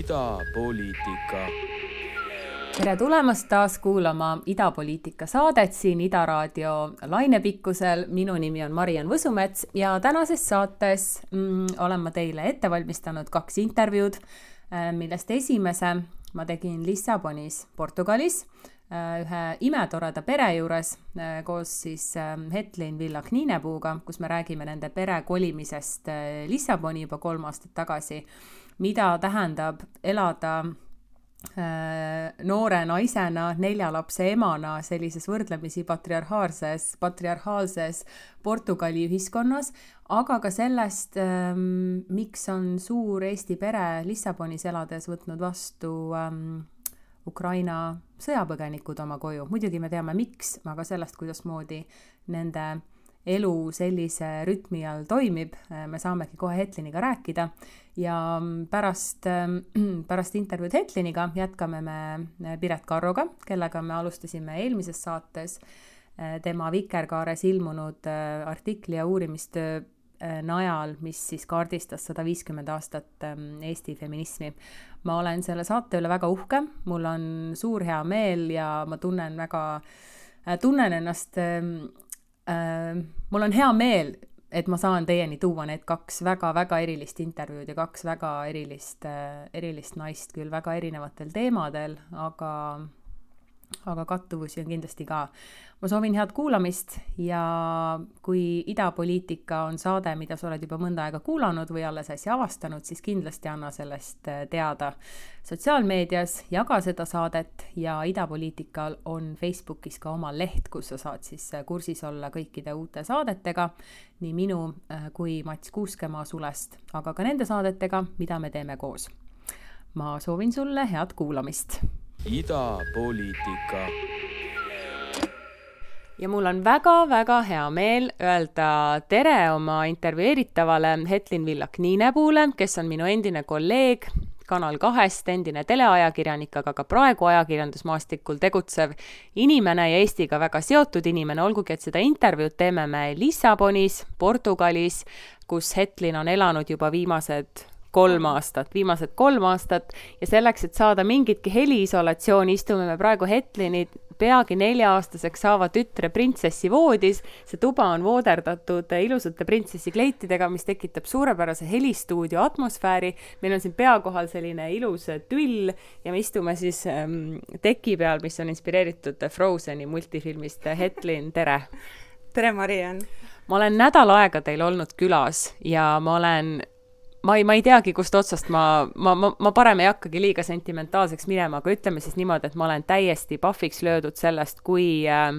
idapoliitika. tere tulemast taas kuulama idapoliitika saadet siin Ida Raadio lainepikkusel. minu nimi on Mariann Võsumets ja tänases saates mm, olen ma teile ette valmistanud kaks intervjuud, millest esimese ma tegin Lissabonis, Portugalis ühe imetoreda pere juures koos siis Hetlin Villa Kniinepuuga, kus me räägime nende pere kolimisest Lissaboni juba kolm aastat tagasi mida tähendab elada äh, noore naisena, nelja lapse emana sellises võrdlemisi patriarhaalses, patriarhaalses Portugali ühiskonnas, aga ka sellest, ähm, miks on suur Eesti pere Lissabonis elades võtnud vastu ähm, Ukraina sõjapõgenikud oma koju. muidugi me teame, miks, aga sellest, kuidasmoodi nende elu sellise rütmi all toimib, me saamegi kohe Hetliniga rääkida ja pärast, pärast intervjuud Hetliniga jätkame me Piret Karroga, kellega me alustasime eelmises saates tema Vikerkaares ilmunud artikli ja uurimistöö najal, mis siis kaardistas sada viiskümmend aastat Eesti feminismi. ma olen selle saate üle väga uhke, mul on suur hea meel ja ma tunnen väga, tunnen ennast äh, mul on hea meel, et ma saan teieni tuua need kaks väga-väga erilist intervjuud ja kaks väga erilist äh,, erilist naist küll väga erinevatel teemadel, aga aga kattuvusi on kindlasti ka. ma soovin head kuulamist ja kui idapoliitika on saade, mida sa oled juba mõnda aega kuulanud või alles äsja avastanud, siis kindlasti anna sellest äh, teada sotsiaalmeedias, jaga seda saadet ja idapoliitikal on Facebookis ka oma leht, kus sa saad siis äh, kursis olla kõikide uute saadetega, nii minu äh, kui Mats Kuuskemaa sulest, aga ka nende saadetega, mida me teeme koos. ma soovin sulle head kuulamist idapoliitika. ja mul on väga-väga hea meel öelda tere oma intervjueeritavale Hetlin Villak Niinepuule, kes on minu endine kolleeg Kanal kahest, endine teleajakirjanik, aga ka praegu ajakirjandusmaastikul tegutsev inimene ja Eestiga väga seotud inimene, olgugi et seda intervjuud teeme me Lissabonis, Portugalis, kus Hetlin on elanud juba viimased kolm aastat, viimased kolm aastat ja selleks, et saada mingitki heliisolatsiooni, istume me praegu Hetlini peagi nelja-aastaseks saava tütre printsessi voodis. see tuba on vooderdatud ilusate printsessi kleitidega, mis tekitab suurepärase helistuudio atmosfääri. meil on siin pea kohal selline ilus tüll ja me istume siis ähm, teki peal, mis on inspireeritud Frozeni multifilmist. Hetlin, tere! tere, Mariann! ma olen nädal aega teil olnud külas ja ma olen ma ei, ma ei teagi, kust otsast ma, ma, ma, ma parem ei hakkagi liiga sentimentaalseks minema, aga ütleme siis niimoodi, et ma olen täiesti pahviks löödud sellest, kui äh,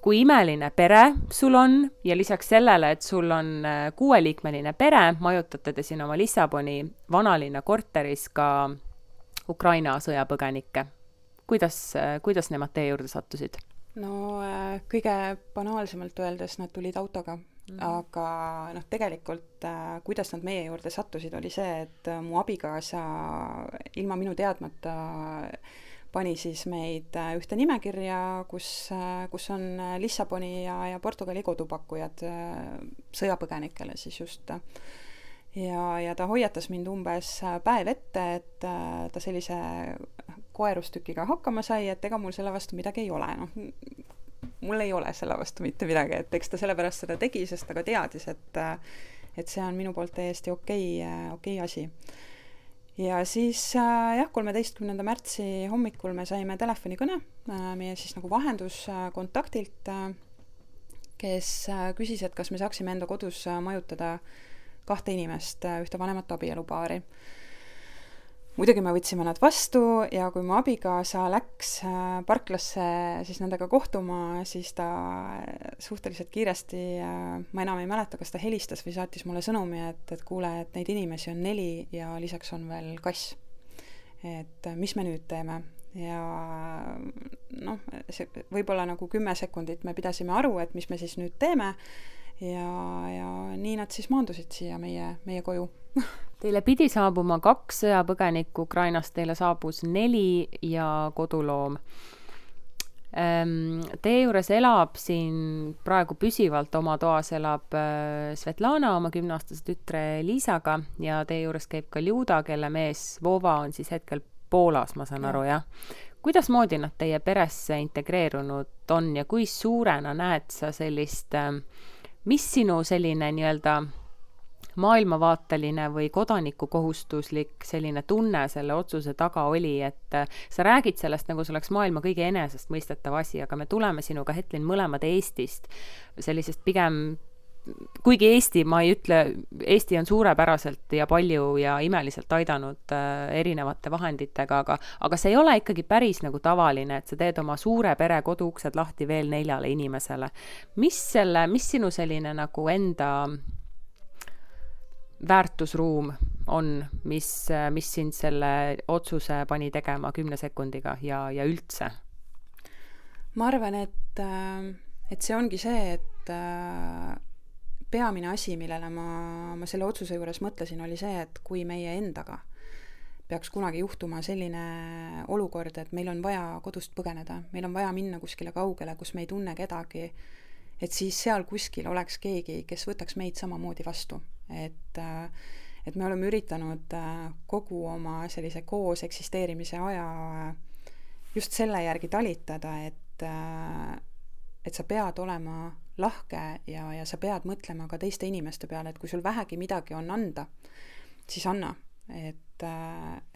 kui imeline pere sul on ja lisaks sellele, et sul on äh, kuueliikmeline pere, majutate te siin oma Lissaboni vanalinna korteris ka Ukraina sõjapõgenikke. kuidas, äh, kuidas nemad teie juurde sattusid? no äh, kõige banaalsemalt öeldes nad tulid autoga Mm. aga noh, tegelikult äh, kuidas nad meie juurde sattusid, oli see, et äh, mu abikaasa ilma minu teadmata pani siis meid äh, ühte nimekirja, kus äh,, kus on Lissaboni ja, ja Portugali kodupakkujad äh, sõjapõgenikele siis just. ja, ja ta hoiatas mind umbes äh, päev ette, et ta sellise koerustükiga hakkama sai, et ega mul selle vastu midagi ei ole, noh mul ei ole selle vastu mitte midagi, et eks ta sellepärast seda tegi, sest ta ka teadis, et et see on minu poolt täiesti okei okay,, okei okay asi. ja siis jah, kolmeteistkümnenda märtsi hommikul me saime telefonikõne meie siis nagu vahenduskontaktilt, kes küsis, et kas me saaksime enda kodus majutada kahte inimest, ühte vanemat abielupaari muidugi me võtsime nad vastu ja kui mu abikaasa läks äh, parklasse siis nendega kohtuma, siis ta suhteliselt kiiresti, äh, ma enam ei mäleta, kas ta helistas või saatis mulle sõnumi, et, et kuule, et neid inimesi on neli ja lisaks on veel kass. et äh, mis me nüüd teeme? ja noh, see võib-olla nagu kümme sekundit me pidasime aru, et mis me siis nüüd teeme ja, ja nii nad siis maandusid siia meie, meie koju Teile pidi saabuma kaks sõjapõgenikku Ukrainast, teile saabus neli ja koduloom. Ehm, teie juures elab siin praegu püsivalt oma toas elab äh, Svetlana oma kümneaastase tütre Liisaga ja teie juures käib ka Ljuda, kelle mees Vova on siis hetkel Poolas, ma saan aru, jah? kuidasmoodi nad teie peresse integreerunud on ja kui suurena näed sa sellist, ähm, mis sinu selline nii-öelda maailmavaateline või kodanikukohustuslik selline tunne selle otsuse taga oli, et äh, sa räägid sellest, nagu see oleks maailma kõige enesestmõistetav asi, aga me tuleme sinuga, Hetlin, mõlemad Eestist, sellisest pigem kuigi Eesti, ma ei ütle, Eesti on suurepäraselt ja palju ja imeliselt aidanud äh, erinevate vahenditega, aga, aga see ei ole ikkagi päris nagu tavaline, et sa teed oma suure pere koduuksed lahti veel neljale inimesele. mis selle, mis sinu selline nagu enda väärtusruum on, mis, mis sind selle otsuse pani tegema kümne sekundiga ja, ja üldse? ma arvan, et, äh, et see ongi see, et äh, peamine asi, millele ma, ma selle otsuse juures mõtlesin, oli see, et kui meie endaga peaks kunagi juhtuma selline olukord, et meil on vaja kodust põgeneda, meil on vaja minna kuskile kaugele, kus me ei tunne kedagi, et siis seal kuskil oleks keegi, kes võtaks meid samamoodi vastu. Et et me oleme üritanud kogu oma sellise koos eksisteerimise aja just selle järgi talitada, et et sa pead olema lahke ja, ja sa pead mõtlema ka teiste inimeste peale, et kui sul vähegi midagi on anda, siis anna. et,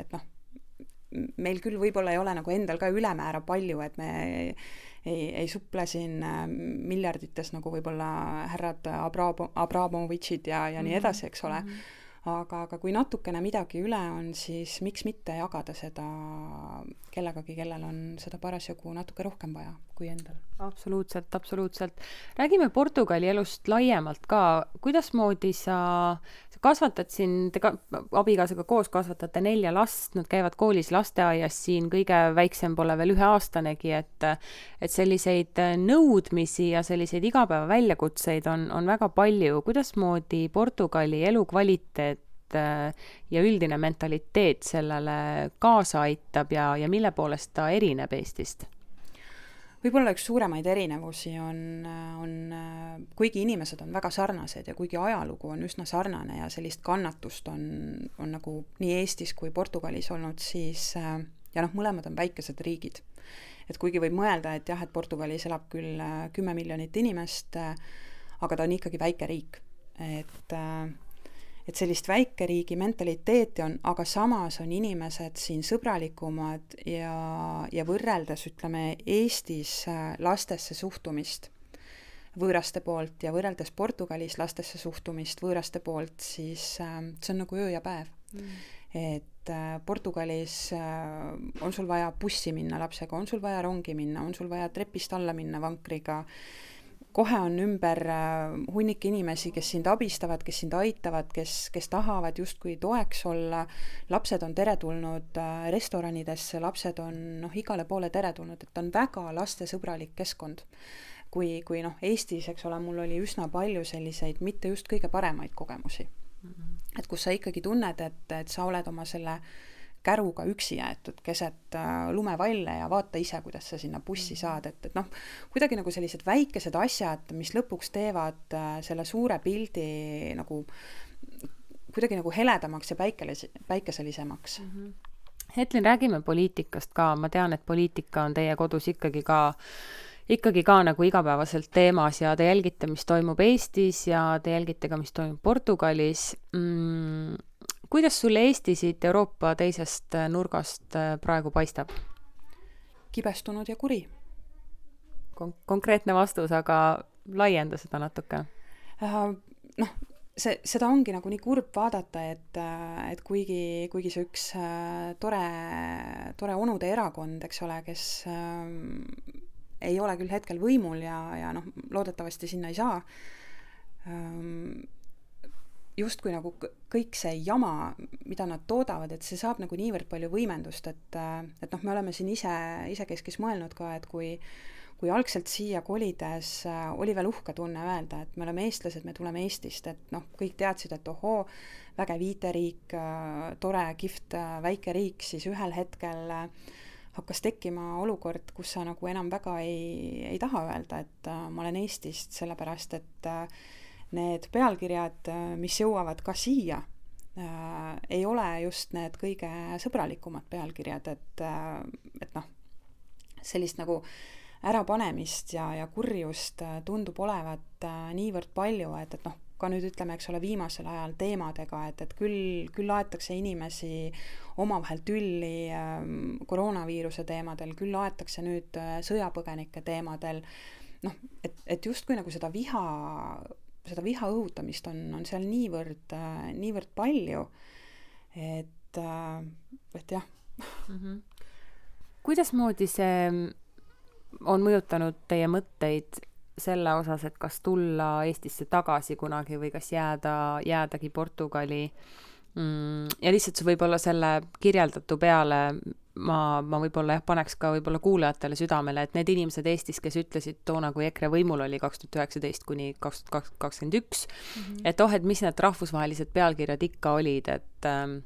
et noh, meil küll võib-olla ei ole nagu endal ka ülemäära palju, et me ei, ei suple siin äh, miljardites nagu võib-olla härrad Abramo, Abramovitšid ja, ja nii mhm, edasi, eks ole mm. -hmm aga, aga kui natukene midagi üle on, siis miks mitte jagada seda kellegagi, kellel on seda parasjagu natuke rohkem vaja kui endal. absoluutselt, absoluutselt. räägime Portugali elust laiemalt ka, kuidasmoodi sa, kasvatad siin, te ka abikaasaga koos kasvatate nelja last, nad käivad koolis, lasteaias siin, kõige väiksem pole veel üheaastanegi, et et selliseid nõudmisi ja selliseid igapäeva väljakutseid on, on väga palju, kuidasmoodi Portugali elukvaliteet ja üldine mentaliteet sellele kaasa aitab ja, ja mille poolest ta erineb Eestist? Võib-olla üks suuremaid erinevusi on, on, kuigi inimesed on väga sarnased ja kuigi ajalugu on üsna sarnane ja sellist kannatust on, on nagu nii Eestis kui Portugalis olnud, siis ja noh, mõlemad on väikesed riigid. et kuigi võib mõelda, et jah, et Portugalis elab küll kümme miljonit inimest, aga ta on ikkagi väike riik, et et sellist väikeriigi mentaliteeti on, aga samas on inimesed siin sõbralikumad ja, ja võrreldes, ütleme, Eestis äh, lastesse suhtumist võõraste poolt ja võrreldes Portugalis lastesse suhtumist võõraste poolt, siis äh, see on nagu öö ja päev mm. et äh, Portugalis on sul vaja bussi minna lapsega, on sul vaja rongi minna, on sul vaja trepist alla minna vankriga kohe on ümber äh, hunnik inimesi, kes sind abistavad, kes sind aitavad, kes, kes tahavad justkui toeks olla, lapsed on teretulnud äh, restoranidesse, lapsed on noh, igale poole teretulnud, et on väga lastesõbralik keskkond. kui, kui noh, Eestis, eks ole, mul oli üsna palju selliseid mitte just kõige paremaid kogemusi. -hmm. et kus sa ikkagi tunned, et, et sa oled oma selle äh, käruga üksi jäetud keset äh, lumevalle ja vaata ise, kuidas sa sinna bussi saad, et, et noh, kuidagi nagu sellised väikesed asjad, mis lõpuks teevad äh, selle suure pildi nagu kuidagi nagu heledamaks ja päikelis-, päikeselisemaks mm. -hmm. Hetlin, räägime poliitikast ka, ma tean, et poliitika on teie kodus ikkagi ka ikkagi ka nagu igapäevaselt teemas ja te jälgite, mis toimub Eestis ja te jälgite ka, mis toimub Portugalis mm kuidas sulle Eesti siit Euroopa teisest äh, nurgast äh, praegu paistab? kibestunud ja kuri Kon. konkreetne vastus, aga laienda seda natuke uh,. noh, see, seda ongi nagu nii kurb vaadata, et, et kuigi, kuigi see üks tore, tore onude erakond, eks ole, kes uh, ei ole küll hetkel võimul ja, ja noh, loodetavasti sinna ei saa um,, justkui nagu kõik see jama, mida nad toodavad, et see saab nagu niivõrd palju võimendust, et, et noh, me oleme siin ise, isekeskis mõelnud ka, et kui kui algselt siia kolides äh, oli veel uhke tunne öelda, et me oleme eestlased, me tuleme Eestist, et noh, kõik teadsid, et ohoo, vägev IT-riik äh,, tore, kihvt äh, väike riik, siis ühel hetkel hakkas tekkima olukord, kus sa nagu enam väga ei, ei taha öelda, et ma olen Eestist, sellepärast et äh, need pealkirjad, äh, mis jõuavad ka siia äh,, ei ole just need kõige sõbralikumad pealkirjad, et äh,, et noh, sellist nagu ärapanemist ja, ja kurjust tundub olevat niivõrd palju, et, et noh, ka nüüd ütleme, eks ole, viimasel ajal teemadega, et, et küll, küll aetakse inimesi omavahel tülli äh, koroonaviiruse teemadel, küll aetakse nüüd sõjapõgenike teemadel, noh, et, et justkui nagu seda viha, seda viha õhutamist on, on seal niivõrd äh,, niivõrd palju, et äh,, et jah mm. -hmm. kuidasmoodi see on mõjutanud teie mõtteid selle osas, et kas tulla Eestisse tagasi kunagi või kas jääda, jäädagi Portugali mm,. Ja lihtsalt see võib-olla selle kirjeldatu peale ma, ma võib-olla jah, paneks ka võib-olla kuulajatele südamele, et need inimesed Eestis, kes ütlesid toona, kui EKRE võimul oli kaks tuhat üheksateist kuni kaks tuhat kakskümmend üks, mhm. et oh, et mis need rahvusvahelised pealkirjad ikka olid, et ähm,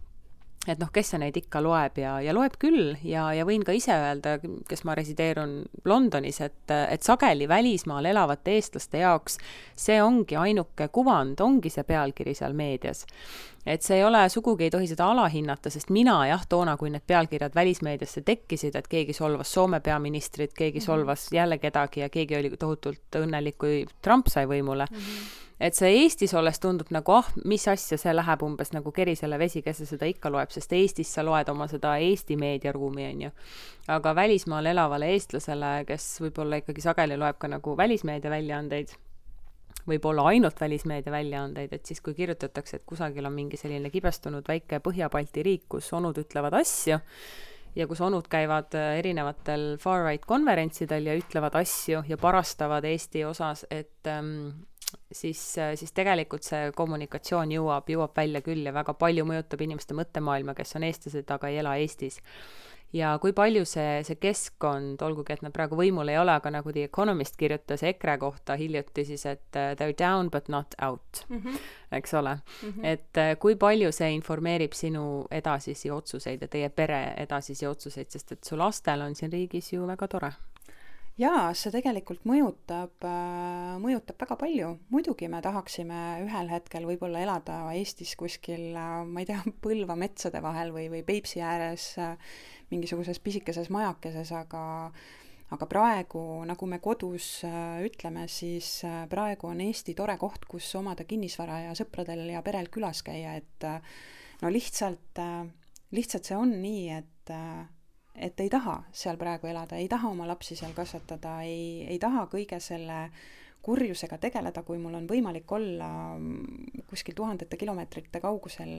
et noh, kes see neid ikka loeb ja, ja loeb küll ja, ja võin ka ise öelda, kes ma resideerun Londonis, et, et sageli välismaal elavate eestlaste jaoks see ongi ainuke kuvand, ongi see pealkiri seal meedias. et see ei ole, sugugi ei tohi seda alahinnata, sest mina jah, toona, kui need pealkirjad välismeediasse tekkisid, et keegi solvas Soome peaministrit, keegi mhm. solvas jälle kedagi ja keegi oli tohutult õnnelik, kui Trump sai võimule mm, -hmm et see Eestis olles tundub nagu ah, mis asja, see läheb umbes nagu kerisele vesi, kes seda ikka loeb, sest Eestis sa loed oma seda Eesti meediaruumi, on ju. aga välismaal elavale eestlasele, kes võib-olla ikkagi sageli loeb ka nagu välismeedia väljaandeid, võib-olla ainult välismeedia väljaandeid, et siis, kui kirjutatakse, et kusagil on mingi selline kibestunud väike Põhja-Balti riik, kus onud ütlevad asju, ja kus onud käivad äh, erinevatel far-right konverentsidel ja ütlevad asju ja parastavad Eesti osas, et ähm, siis, siis tegelikult see kommunikatsioon jõuab, jõuab välja küll ja väga palju mõjutab inimeste mõttemaailma, kes on eestlased, aga ei ela Eestis. ja kui palju see, see keskkond, olgugi et nad praegu võimul ei ole, aga nagu The Economist kirjutas EKRE kohta hiljuti siis, et uh, they are down but not out mm, -hmm. eks ole mm. -hmm. et uh, kui palju see informeerib sinu edasisi otsuseid ja teie pere edasisi otsuseid, sest et su lastel on siin riigis ju väga tore jaa, see tegelikult mõjutab, äh, mõjutab väga palju. muidugi me tahaksime ühel hetkel võib-olla elada Eestis kuskil, äh, ma ei tea, Põlva metsade vahel või, või Peipsi ääres äh, mingisuguses pisikeses majakeses, aga aga praegu, nagu me kodus ütleme, siis praegu on Eesti tore koht, kus omada kinnisvara ja sõpradel ja perel külas käia, et no lihtsalt, lihtsalt see on nii, et et ei taha seal praegu elada, ei taha oma lapsi seal kasvatada, ei, ei taha kõige selle kurjusega tegeleda, kui mul on võimalik olla kuskil tuhandete kilomeetrite kaugusel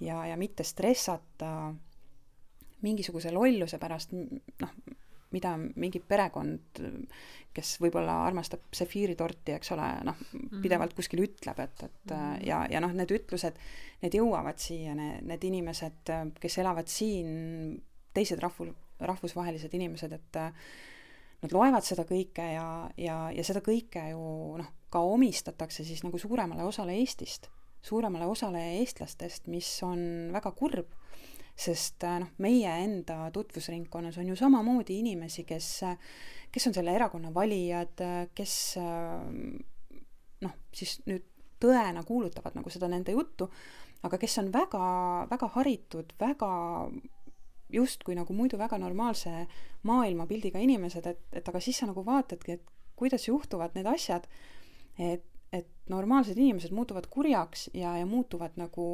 ja, ja mitte stressata mingisuguse lolluse pärast, noh, mida mingi perekond, kes võib-olla armastab sefiiritorti, eks ole, noh, mhm. pidevalt kuskil ütleb, et, et mhm. ja, ja noh, need ütlused, need jõuavad siia, need inimesed, kes elavad siin teised rahvul, rahvusvahelised inimesed, et äh, nad loevad seda kõike ja, ja, ja seda kõike ju noh, ka omistatakse siis nagu suuremale osale Eestist, suuremale osale eestlastest, mis on väga kurb, sest äh, noh, meie enda tutvusringkonnas on ju samamoodi inimesi, kes, kes on selle erakonna valijad, kes äh, noh, siis nüüd tõena kuulutavad nagu seda nende juttu, aga kes on väga, väga haritud, väga justkui nagu muidu väga normaalse maailmapildiga inimesed, et, et aga siis sa nagu vaatadki, et kuidas juhtuvad need asjad, et, et normaalsed inimesed muutuvad kurjaks ja, ja muutuvad nagu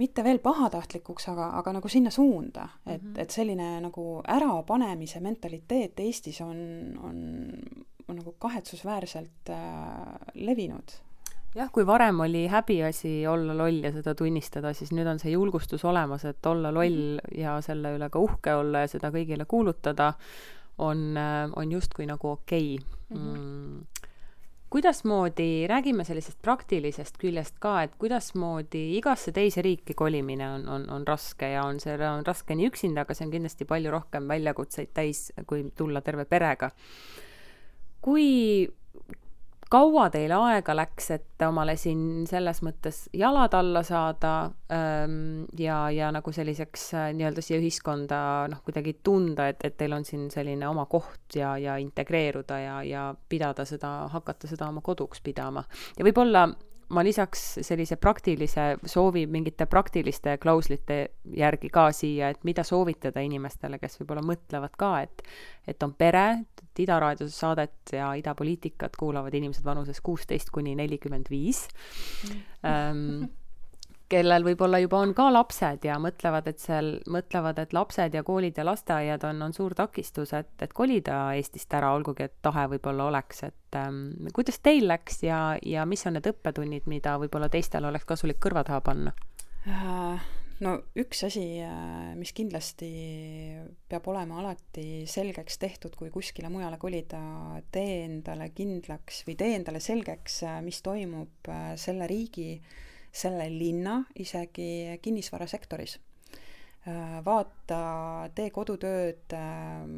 mitte veel pahatahtlikuks, aga, aga nagu sinna suunda, et mm, -hmm. et selline nagu ärapanemise mentaliteet Eestis on, on, on nagu kahetsusväärselt äh, levinud jah, kui varem oli häbiasi olla loll ja seda tunnistada, siis nüüd on see julgustus olemas, et olla loll mhm. ja selle üle ka uhke olla ja seda kõigile kuulutada, on, on justkui nagu okei okay. mm. -hmm kuidasmoodi, räägime sellisest praktilisest küljest ka, et kuidasmoodi igasse teise riiki kolimine on, on, on raske ja on see, on raske nii üksinda, aga see on kindlasti palju rohkem väljakutseid täis, kui tulla terve perega. kui kaua teil aega läks, et omale siin selles mõttes jalad alla saada ähm, ja, ja nagu selliseks äh, nii-öelda siia ühiskonda noh, kuidagi tunda, et, et teil on siin selline oma koht ja, ja integreeruda ja, ja pidada seda, hakata seda oma koduks pidama. ja võib-olla ma lisaks sellise praktilise soovi mingite praktiliste klauslite järgi ka siia, et mida soovitada inimestele, kes võib-olla mõtlevad ka, et et on pere, et Ida raadios saadet ja idapoliitikat kuulavad inimesed vanuses kuusteist kuni nelikümmend viis mm. ehm, kellel võib-olla juba on ka lapsed ja mõtlevad, et seal, mõtlevad, et lapsed ja koolid ja lasteaiad on, on suur takistus, et, et kolida Eestist ära, olgugi et tahe võib-olla oleks, et ähm, kuidas teil läks ja, ja mis on need õppetunnid, mida võib-olla teistel oleks kasulik kõrva taha panna? Äh, no üks asi, äh, mis kindlasti peab olema alati selgeks tehtud, kui kuskile mujale kolida, tee endale kindlaks või tee endale selgeks, äh, mis toimub selle riigi äh, selle linna isegi kinnisvarasektoris. Äh, vaata, tee kodutööd, ähm,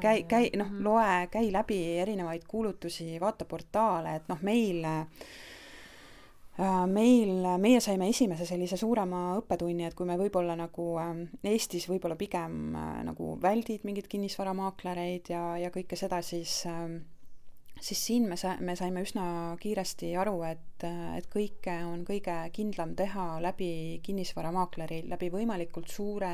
käi, käi, noh, mhm. loe, käi läbi erinevaid kuulutusi, vaata portaale, et noh, meil äh, meil, meie saime esimese sellise suurema õppetunni, et kui me võib-olla nagu ähm, Eestis võib-olla pigem äh, nagu väldid mingeid kinnisvaramaaklereid ja, ja kõike seda, siis äh, siis siin me sa-, me saime üsna kiiresti aru, et, et kõike on kõige kindlam teha läbi kinnisvaramaakleri, läbi võimalikult suure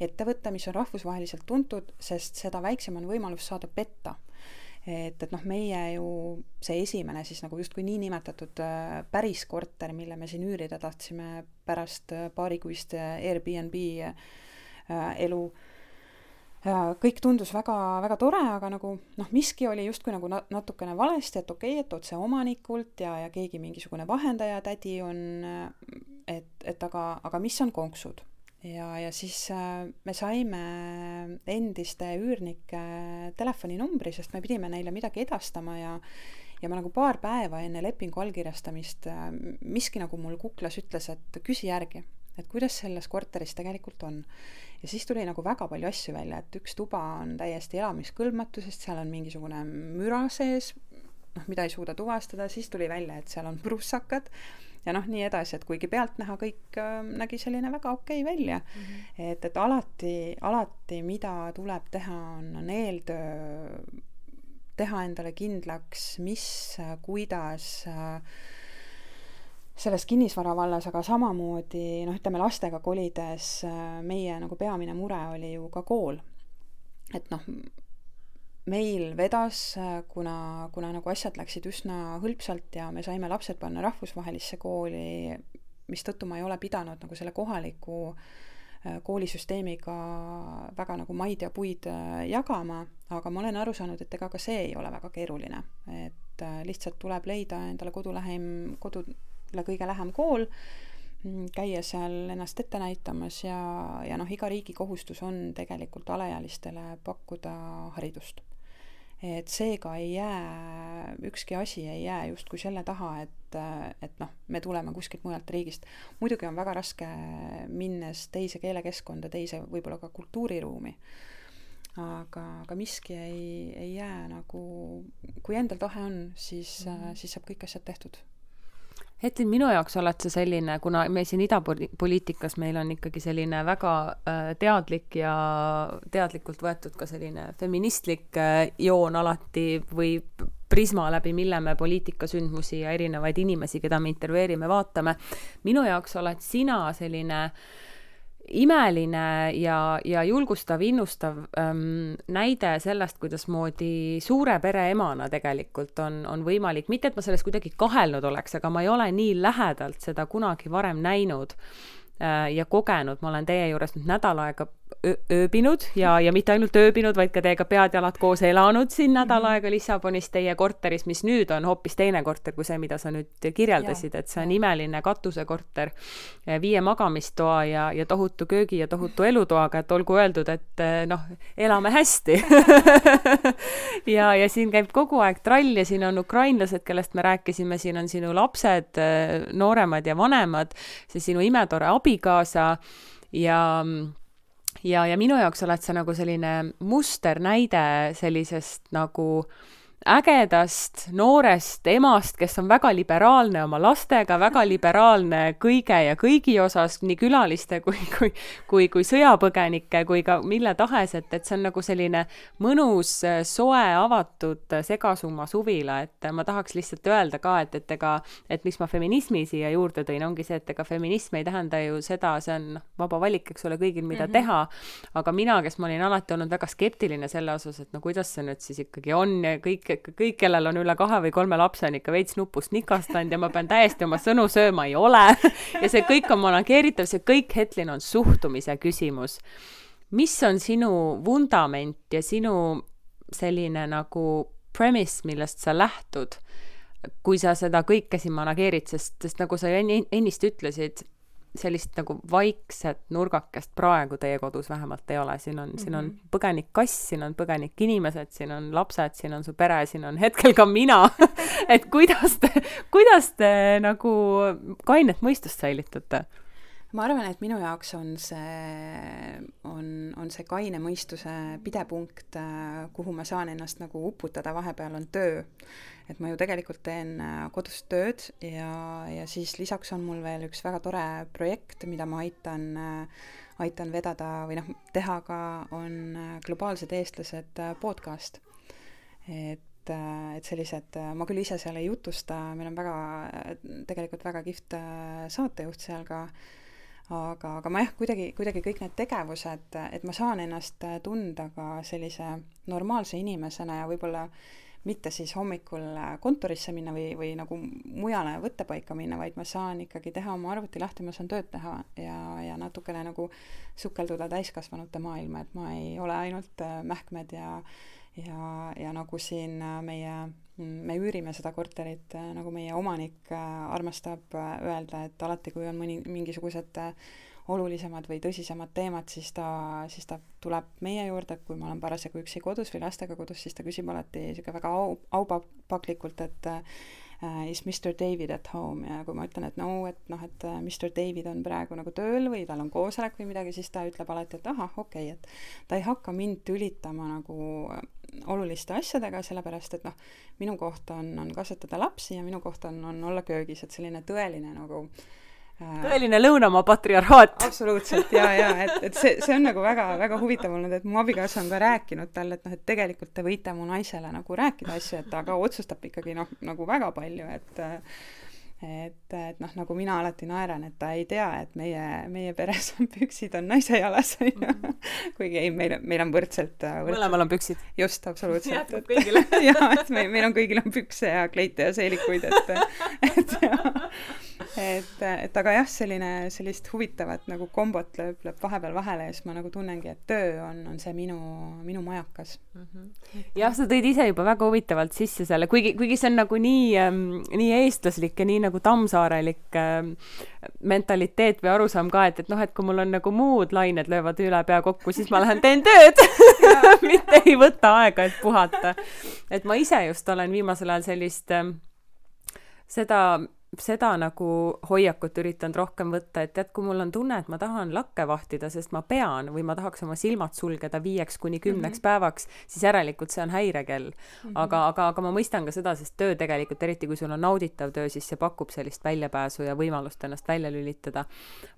ettevõtte, mis on rahvusvaheliselt tuntud, sest seda väiksem on võimalus saada petta. et, et noh, meie ju see esimene siis nagu justkui niinimetatud päris korter, mille me siin üürida tahtsime pärast paarikuist Airbnb elu äh, kõik tundus väga, väga tore, aga nagu noh, miski oli justkui nagu na-, natukene valesti, et okei okay,, et otse omanikult ja, ja keegi mingisugune vahendaja tädi on, et, et aga, aga mis on konksud? ja, ja siis äh, me saime endiste üürnike telefoninumbri, sest me pidime neile midagi edastama ja ja ma nagu paar päeva enne lepingu allkirjastamist äh, miski nagu mul kuklas ütles, et küsi järgi, et kuidas selles korteris tegelikult on ja siis tuli nagu väga palju asju välja, et üks tuba on täiesti elamiskõlbmatu, sest seal on mingisugune müra sees, noh, mida ei suuda tuvastada, siis tuli välja, et seal on prussakad ja noh, nii edasi, et kuigi pealtnäha kõik äh, nägi selline väga okei okay välja mm. -hmm. et, et alati, alati, mida tuleb teha, on, eeltöö, teha endale kindlaks, mis, kuidas äh, selles kinnisvara vallas, aga samamoodi noh, ütleme lastega kolides äh, meie nagu peamine mure oli ju ka kool. et noh, meil vedas, äh, kuna, kuna nagu asjad läksid üsna hõlpsalt ja me saime lapsed panna rahvusvahelisse kooli, mistõttu ma ei ole pidanud nagu selle kohaliku äh, koolisüsteemiga väga nagu maid ja puid jagama, aga ma olen aru saanud, et ega ka see ei ole väga keeruline, et lihtsalt tuleb leida endale kodulähim, kodu, kõige lähem kool, mm, käia seal ennast ette näitamas ja, ja noh, iga riigi kohustus on tegelikult alaealistele pakkuda haridust. et seega ei jää, ükski asi ei jää justkui selle taha, et, et noh, me tuleme kuskilt mujalt riigist. muidugi on väga raske, minnes teise keelekeskkonda, teise võib-olla ka kultuuriruumi, aga, aga miski ei, ei jää nagu, kui endal tahe on, siis mm, -hmm. siis saab kõik asjad tehtud Hetlin, minu jaoks oled sa selline, kuna me siin idapoliitikas, meil on ikkagi selline väga äh, teadlik ja teadlikult võetud ka selline feministlik äh, joon alati või prisma, läbi mille me poliitikasündmusi ja erinevaid inimesi, keda me intervjueerime, vaatame. minu jaoks oled sina selline äh, imeline ja, ja julgustav, innustav ähm, näide sellest, kuidasmoodi suure pere emana tegelikult on, on võimalik, mitte et ma selles kuidagi kahelnud oleks, aga ma ei ole nii lähedalt seda kunagi varem näinud äh, ja kogenud, ma olen teie juures nüüd nädal aega ööbinud ja, ja mitte ainult ööbinud, vaid ka teiega pead-jalad koos elanud siin nädal mhm. aega Lissabonis teie korteris, mis nüüd on hoopis teine korter kui see, mida sa nüüd kirjeldasid, et see on imeline katusekorter viie magamistoa ja, ja tohutu köögi ja tohutu elutoaga, et olgu öeldud, et noh, elame hästi ja, ja siin käib kogu aeg trall ja siin on ukrainlased, kellest me rääkisime, siin on sinu lapsed, nooremad ja vanemad, see sinu imetore abikaasa ja ja, ja minu jaoks oled sa nagu selline musternäide sellisest nagu äh, ägedast noorest emast, kes on väga liberaalne oma lastega, väga liberaalne kõige ja kõigi osas, nii külaliste kui, kui, kui, kui sõjapõgenike kui ka mille tahes, et, et see on nagu selline mõnus, soe, avatud segasumma suvila, et ma tahaks lihtsalt öelda ka, et, et ega, et miks ma feminismi siia juurde tõin, ongi see, et ega feminism ei tähenda ju seda, see on noh, vaba valik, eks ole, kõigil, mida mm -hmm. teha, aga mina, kes ma olin alati olnud väga skeptiline selle osas, et no kuidas see nüüd siis ikkagi on ja kõik kõik, kõik, kellel on üle kahe või kolme lapse, on ikka veits nupust nikastanud ja ma pean täiesti oma sõnu sööma, ei ole. ja see kõik on manageeritav, see kõik, Hetlin, on suhtumise küsimus. mis on sinu vundament ja sinu selline nagu premise, millest sa lähtud, kui sa seda kõike siin manageerid, sest, sest nagu sa ennist ütlesid, sellist nagu vaikset nurgakest praegu teie kodus vähemalt ei ole, siin on mm, -hmm. siin on mhm. põgenikkass, siin on põgenikinimesed, siin on lapsed, siin on su pere, siin on hetkel ka mina et kuidas te, kuidas te nagu kainet mõistust säilitate? ma arvan, et minu jaoks on see, on, on see kaine mõistuse pidepunkt, kuhu ma saan ennast nagu uputada, vahepeal on töö. Et ma ju tegelikult teen äh, kodus tööd ja, ja siis lisaks on mul veel üks väga tore projekt, mida ma aitan, äh, aitan vedada või noh, teha ka, on Globaalsed eestlased podcast. et et sellised, ma küll ise seal ei jutusta, meil on väga, tegelikult väga kihvt saatejuht seal ka, aga, aga ma jah, kuidagi, kuidagi kõik need tegevused, et ma saan ennast tunda ka sellise normaalse inimesena ja võib-olla mitte siis hommikul kontorisse minna või, või nagu mujale võttepaika minna, vaid ma saan ikkagi teha oma arvuti lahti, ma saan tööd teha ja, ja natukene nagu sukelduda täiskasvanute maailma, et ma ei ole ainult mähkmed ja ja, ja nagu siin meie me üürime seda korterit, äh, nagu meie omanik äh, armastab äh, öelda, et alati, kui on mõni, mingisugused olulisemad või tõsisemad teemad, siis ta, siis ta tuleb meie juurde, kui ma olen parasjagu üksi kodus või lastega kodus, siis ta küsib alati niisugune väga au, aupaklikult, et uh, is Mr David at home? Ja kui ma ütlen, et no, et noh, et Mr David on praegu nagu tööl või tal on koosolek või midagi, siis ta ütleb alati, et ahah, okei okay,, et ta ei hakka mind tülitama nagu oluliste asjadega, sellepärast et noh, minu koht on, on kasvatada lapsi ja minu koht on, on olla köögis, et selline tõeline nagu äh, tõeline lõunamaa patriarhaat. absoluutselt ja, ja et, et see, see on nagu väga-väga huvitav olnud, et mu abikaasa on ka rääkinud talle, et noh, et tegelikult te võite mu naisele nagu rääkida asju, et ta ka otsustab ikkagi noh, nagu väga palju, et äh, et, et noh, nagu mina alati naeran, et ta ei tea, et meie, meie peres on püksid on naise jalas, on ju. Mhm. kuigi ei, meil, meil on võrdselt, võrdselt. mõlemal on püksid. just, absoluutselt. jätkub kõigile. jaa, et meil, meil on kõigil on pükse ja kleite ja seelikuid, et, et jah et, et aga jah, selline, sellist huvitavat nagu kombot lööb, lööb vahepeal vahele ja siis ma nagu tunnengi, et töö on, on see minu, minu majakas mm. -hmm. jah, sa tõid ise juba väga huvitavalt sisse selle, kuigi, kuigi see on nagu nii ähm,, nii eestlaslik ja nii nagu tammsaarelik ähm, mentaliteet või arusaam ka, et, et noh, et kui mul on nagu muud lained löövad üle pea kokku, siis ma lähen teen tööd mitte ei võta aega, et puhata. et ma ise just olen viimasel ajal sellist ähm, seda seda nagu hoiakut üritanud rohkem võtta, et tead, kui mul on tunne, et ma tahan lakke vahtida, sest ma pean või ma tahaks oma silmad sulgeda viieks kuni kümneks mm -hmm. päevaks, siis järelikult see on häirekell mm. -hmm. aga, aga, aga ma mõistan ka seda, sest töö tegelikult, eriti kui sul on nauditav töö, siis see pakub sellist väljapääsu ja võimalust ennast välja lülitada.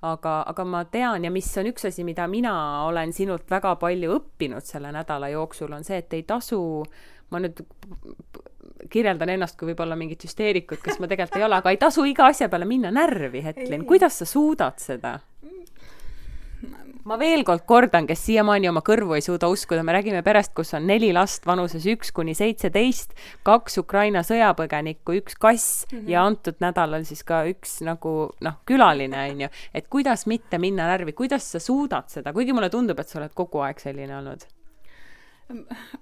aga, aga ma tean ja mis on üks asi, mida mina olen sinult väga palju õppinud selle nädala jooksul, on see, et ei tasu ma nüüd kirjeldan ennast kui võib-olla mingit hüsteerikut, kes ma tegelikult ei ole, aga ei tasu iga asja peale minna närvi, Hetlin, kuidas sa suudad seda? ma veel kord kordan, kes siiamaani oma kõrvu ei suuda uskuda, me räägime perest, kus on neli last vanuses üks kuni seitseteist, kaks Ukraina sõjapõgenikku, üks kass mm -hmm. ja antud nädalal siis ka üks nagu noh, külaline on ju, et kuidas mitte minna närvi, kuidas sa suudad seda, kuigi mulle tundub, et sa oled kogu aeg selline olnud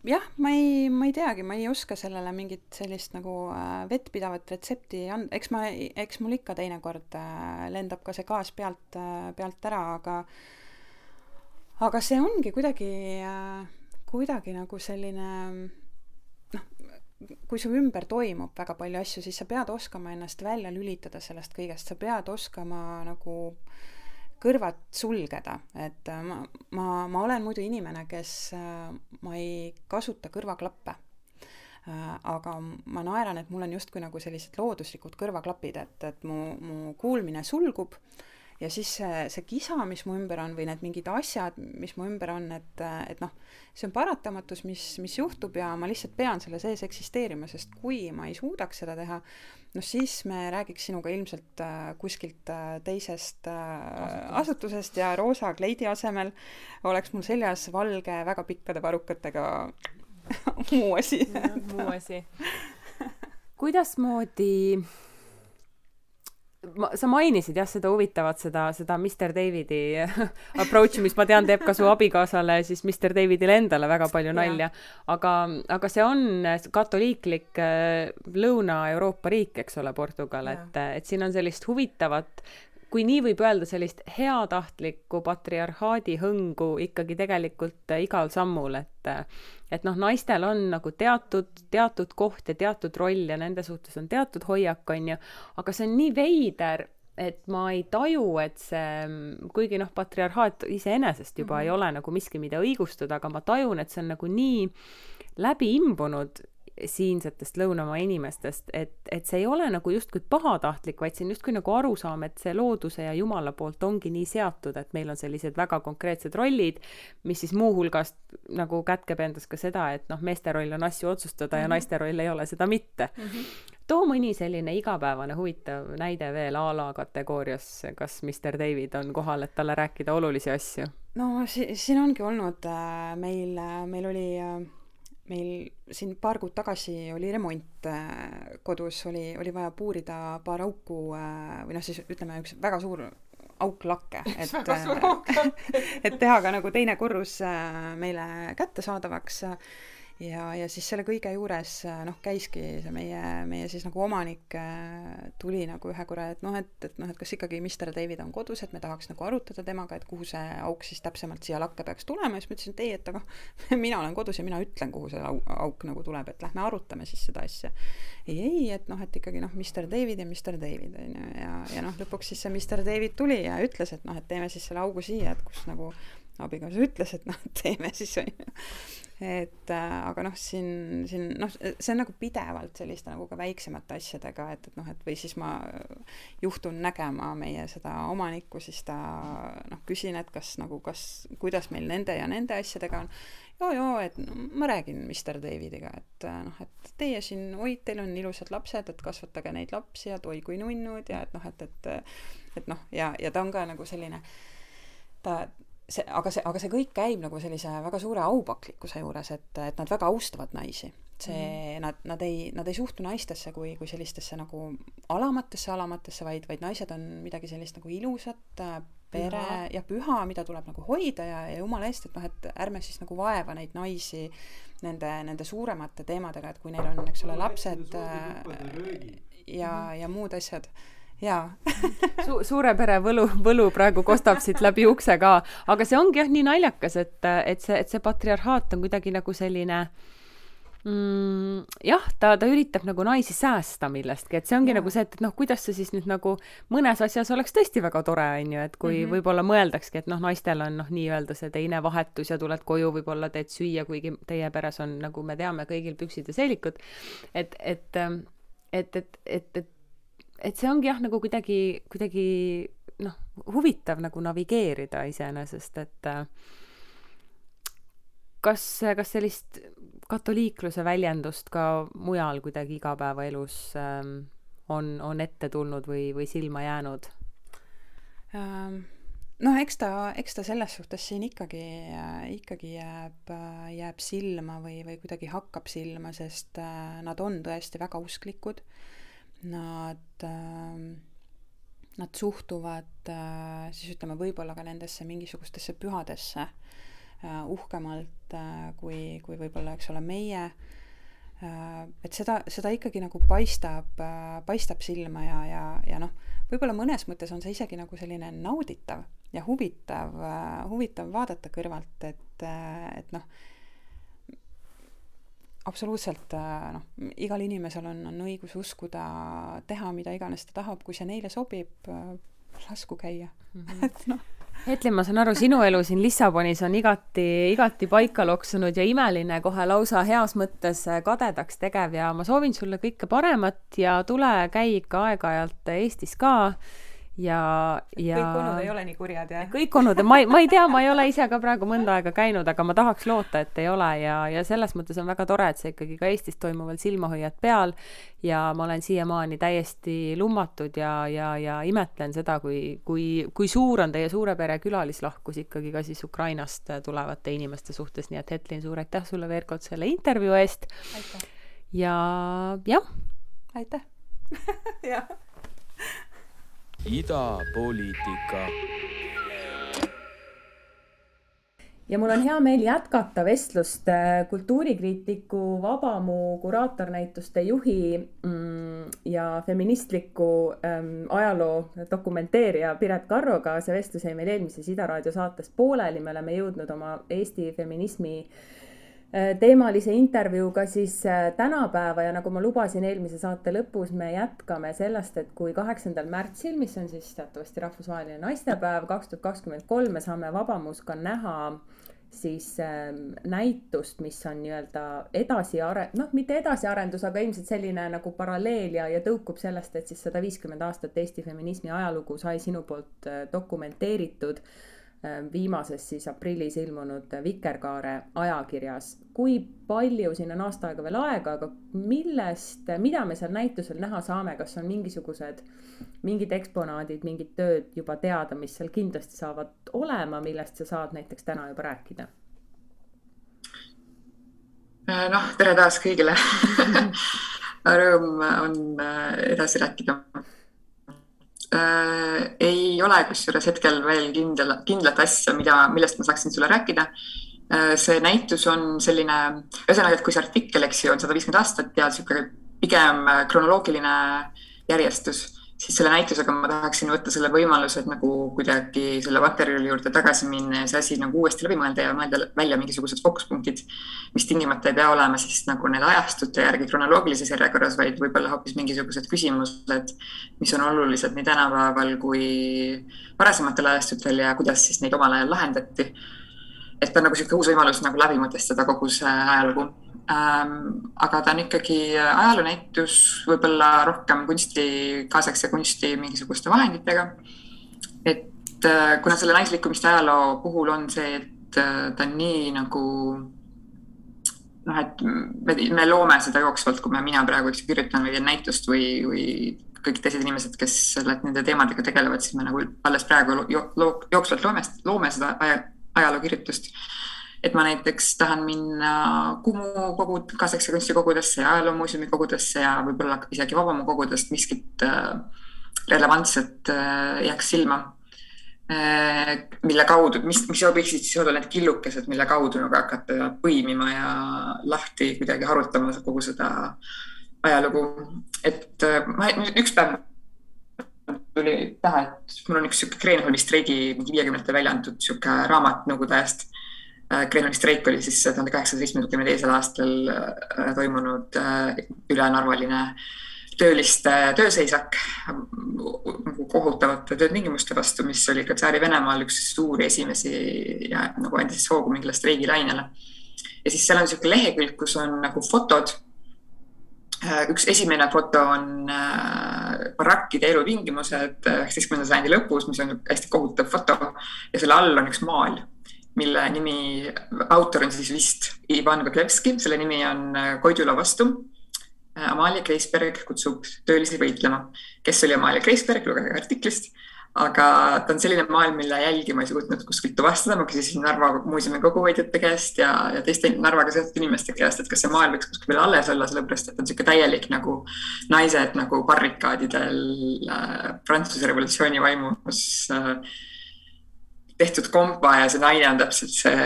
jah, ma ei, ma ei teagi, ma ei oska sellele mingit sellist nagu äh, vettpidavat retsepti anda, eks ma, eks mul ikka teinekord äh, lendab ka see gaas pealt äh,, pealt ära, aga aga see ongi kuidagi äh,, kuidagi nagu selline noh, kui su ümber toimub väga palju asju, siis sa pead oskama ennast välja lülitada sellest kõigest, sa pead oskama nagu kõrvad sulgeda, et äh, ma, ma, ma olen muidu inimene, kes, äh, ma ei kasuta kõrvaklappe. aga ma naeran, et mul on justkui nagu sellised looduslikud kõrvaklapid, et, et mu, mu kuulmine sulgub ja siis see, see kisa, mis mu ümber on või need mingid asjad, mis mu ümber on, et, et noh, see on paratamatus, mis, mis juhtub ja ma lihtsalt pean selle sees eksisteerima, sest kui ma ei suudaks seda teha, noh siis me räägiks sinuga ilmselt äh, kuskilt äh, teisest äh, asutusest ja roosa kleidi asemel oleks mul seljas valge väga pikkade varrukatega muu asi muu asi. kuidasmoodi ma, sa mainisid jah, seda huvitavat, seda, seda Mr Davidi approach'i, mis ma tean, teeb ka su abikaasale, siis Mr Davidile endale väga palju nalja. aga, aga see on katoliiklik äh, Lõuna-Euroopa riik, eks ole, Portugal, et, et siin on sellist huvitavat kui nii võib öelda, sellist heatahtlikku patriarhaadi hõngu ikkagi tegelikult igal sammul, et et noh, naistel on nagu teatud, teatud koht ja teatud roll ja nende suhtes on teatud hoiak, on ju, aga see on nii veider, et ma ei taju, et see, kuigi noh, patriarhaat iseenesest juba mm -hmm. ei ole nagu miski, mida õigustada, aga ma tajun, et see on nagu nii läbi imbunud siinsetest lõunamaa inimestest, et, et see ei ole nagu justkui pahatahtlik, vaid see on justkui nagu arusaam, et see looduse ja Jumala poolt ongi nii seatud, et meil on sellised väga konkreetsed rollid, mis siis muuhulgas nagu kätkeb endas ka seda, et noh, meeste roll on asju otsustada mm -hmm. ja mhm. naiste roll ei ole seda mitte mm. -hmm too mõni selline igapäevane huvitav näide veel a la kategoorias, kas Mr David on kohal, et talle rääkida olulisi asju? no si-, siin ongi olnud äh, meil äh,, meil oli äh, meil siin paar kuud tagasi oli remont äh, kodus, oli, oli vaja puurida paar auku äh, või noh, siis ütleme, üks väga suur auk lakke, et, et teha ka nagu teine korrus äh, meile kättesaadavaks ja, ja siis selle kõige juures noh, käiski see meie, meie siis nagu omanik äh, tuli nagu ühe korra, et noh, et, et noh, et kas ikkagi Mr David on kodus, et me tahaks nagu arutada temaga, et kuhu see auk siis täpsemalt siia lakke peaks tulema ja siis ma ütlesin, et ei, et aga mina olen kodus ja mina ütlen, kuhu see auk, auk nagu tuleb, et lähme arutame siis seda asja. ei, ei, et noh, et ikkagi noh, Mr David ja Mr David on ju, ja, ja noh, lõpuks siis see Mr David tuli ja ütles, et noh, et teeme siis selle augu siia, et kus nagu abikaasa ütles, et noh, teeme siis on ju. Et äh, aga noh, siin, siin noh, see on nagu pidevalt selliste nagu ka väiksemate asjadega, et, et noh, et või siis ma juhtun nägema meie seda omanikku, siis ta noh, küsin, et kas nagu, kas, kuidas meil nende ja nende asjadega on. joo, joo, et no, ma räägin Mr Davidiga, et äh, noh, et teie siin, oi, teil on ilusad lapsed, et kasvatage neid lapsi ja oi kui nunnud ja et noh, et, et et noh, ja, ja ta on ka nagu selline ta see, aga see, aga see kõik käib nagu sellise väga suure aupaklikkuse juures, et, et nad väga austavad naisi. see mm., nad, nad ei, nad ei suhtu naistesse kui, kui sellistesse nagu alamatesse alamatesse, vaid, vaid naised on midagi sellist nagu ilusat, pere püha. ja püha, mida tuleb nagu hoida ja, ja jumala eest, et noh, et ärme siis nagu vaeva neid naisi nende, nende suuremate teemadega, et kui neil on, eks ole, lapsed ja, ja muud asjad jaa Su-, suure pere võlu, võlu praegu kostab siit läbi ukse ka, aga see ongi jah nii naljakas, et, et see, et see patriarhaat on kuidagi nagu selline mm, jah, ta, ta üritab nagu naisi säästa millestki, et see ongi ja. nagu see, et, et noh, kuidas see siis nüüd nagu mõnes asjas oleks tõesti väga tore, on ju, et kui mm -hmm. võib-olla mõeldakski, et noh, naistel on noh, nii-öelda see teine vahetus ja tuled koju, võib-olla teed süüa, kuigi teie peres on, nagu me teame, kõigil püksid ja seelikud, et, et et, et, et, et et see ongi jah, nagu kuidagi, kuidagi noh, huvitav nagu navigeerida iseenesest, et äh, kas, kas sellist katoliikluse väljendust ka mujal kuidagi igapäevaelus ähm, on, on ette tulnud või, või silma jäänud ähm.? noh, eks ta, eks ta selles suhtes siin ikkagi, ikkagi jääb, jääb silma või, või kuidagi hakkab silma, sest äh, nad on tõesti väga usklikud nad äh, nad suhtuvad äh, siis ütleme, võib-olla ka nendesse mingisugustesse pühadesse äh, uhkemalt äh, kui, kui võib-olla, eks ole, meie. Et seda, seda ikkagi nagu paistab paistab silma ja, ja, ja noh, võib-olla mõnes mõttes on see isegi nagu selline nauditav ja huvitav huvitav vaadata kõrvalt, et et noh, absoluutselt äh, noh, igal inimesel on, on õigus uskuda, teha mida iganes ta tahab, kui see neile sobib, äh, lasku käia mm. -hmm. et noh Etli, ma saan aru, sinu elu siin Lissabonis on igati, igati paika loksunud ja imeline, kohe lausa heas mõttes kadedaks tegev ja ma soovin sulle kõike paremat ja tule, käi ikka aeg-ajalt Eestis ka ja, ja kõik onud ei ole nii kurjad, jah? kõik onud, ma ei, ma ei tea, ma ei ole ise ka praegu mõnda aega käinud, aga ma tahaks loota, et ei ole. Ja, ja selles mõttes on väga tore, et sa ikkagi ka Eestis toimuval silma hoiad peal. Ja ma olen siiamaani täiesti lummatud ja, ja, ja imetlen seda, kui, kui, kui suur on teie suure pere külalislahkus ikkagi ka siis Ukrainast tulevate inimeste suhtes, nii et Hetlin, suur aitäh sulle veel kord selle intervjuu eest. ja jah. aitäh. Jah idapoliitika. ja mul on hea meel jätkata vestlust äh, kultuurikriitiku Vabamu kuraatornäituste juhi mm, ja feministliku ähm, ajaloo dokumenteerija Piret Karroga. see vestlus jäi meil eelmises Ida raadio saates pooleli, me oleme jõudnud oma Eesti feminismi teemalise intervjuuga siis äh, tänapäeva ja nagu ma lubasin eelmise saate lõpus, me jätkame sellest, et kui kaheksandal märtsil, mis on siis teatavasti rahvusvaheline naistepäev kaks tuhat kakskümmend kolm, me saame Vabamus ka näha siis äh, näitust, mis on nii-öelda edasiare-, noh, mitte edasiarendus, aga ilmselt selline nagu paralleel ja, ja tõukub sellest, et siis sada viiskümmend aastat Eesti feminismi ajalugu sai sinu poolt äh, dokumenteeritud. äh, Äh, viimases siis aprillis ilmunud Vikerkaare ajakirjas. kui palju, siin on aasta aega veel aega, aga millest, mida me seal näitusel näha saame, kas on mingisugused, mingid eksponaadid, mingid tööd juba teada, mis seal kindlasti saavad olema, millest sa saad näiteks täna juba rääkida? Äh, noh, tere taas kõigile rõõm on äh, edasi rääkida äh, ei ole kusjuures hetkel veel kindel, kindlat asja, mida, millest ma saaksin sulle rääkida äh,. see näitus on selline, ühesõnaga, et kui see artikkel, eks ju, on sada viiskümmend aastat ja niisugune pigem kronoloogiline järjestus siis selle näitusega ma tahaksin võtta selle võimaluse, et nagu kuidagi selle materjali juurde tagasi minna ja see asi nagu uuesti läbi mõelda ja mõelda välja mingisugused fookuspunktid, mis tingimata ei pea olema siis nagu need ajastute järgi kronoloogilises järjekorras, vaid võib-olla hoopis mingisugused küsimused, mis on olulised nii tänapäeval kui varasematel ajastutel ja kuidas siis neid omal ajal lahendati. et ta on nagu niisugune uus võimalus nagu läbi mõtestada kogu see ajalugu. Aga ta on ikkagi ajaloonäitus, võib-olla rohkem kunsti, kaasaegse kunsti mingisuguste vahenditega. et äh, kuna selle naislikumiste ajaloo puhul on see, et äh, ta on nii nagu noh, et me, me loome seda jooksvalt, kui me, mina praegu, ju, kirjutan või teen näitust või, või kõik teised inimesed, kes nende teemadega tegelevad, siis me nagu alles praegu jooksvalt loome, loome seda aja, ajalookirjutust et ma näiteks tahan minna Kumu kogu, kaasaegse kunsti kogudesse ja ajaloomuuseumi kogudesse ja võib-olla isegi Vabamu kogudest miskit äh, relevantset äh, jääks silma äh,. mille kaudu, mis, mis võiksid siis olla need killukesed, mille kaudu nagu hakata põimima ja lahti kuidagi harutama kogu seda ajalugu. et ma, üks päev tuli pähe, et mul on üks sihuke Kreenholmi streigi mingi viiekümnendatel välja antud sihuke raamat Nõukogude ajast Kreenholmi streik oli siis tuhande kaheksasaja seitsmekümne teisel aastal äh, toimunud äh, ülenarvaline tööliste tööseisak nagu kohutavate töötingimuste vastu, mis oli ka Tsaari-Venemaal üks suuri esimesi ja nagu andis hoogu mingile streigilainele. ja siis seal on niisugune lehekülg, kus on nagu fotod. Äh, üks esimene foto on barakkide elutingimused üheksateistkümnenda sajandi lõpus, mis on hästi kohutav foto ja selle all on üks maal mille nimi, autor on siis vist Ivan Kotlevski, selle nimi on äh, Koidula vastu. Äh, Amalia Kreisberg kutsub töölisi võitlema. kes oli Amalia Kreisberg, lugege artiklist. aga ta on selline maailm, mille jälgi ma ei suutnud kuskilt tuvastada, ma küsisin Narva muuseumi koguhoidjate käest ja, ja teiste Narvaga seotud inimeste käest, et kas see maailm võiks kuskil veel alles olla, sellepärast et on niisugune täielik nagu naised nagu barrikaadidel äh, Prantsuse revolutsiooni vaimus äh, tehtud kompa ja see naine on täpselt see,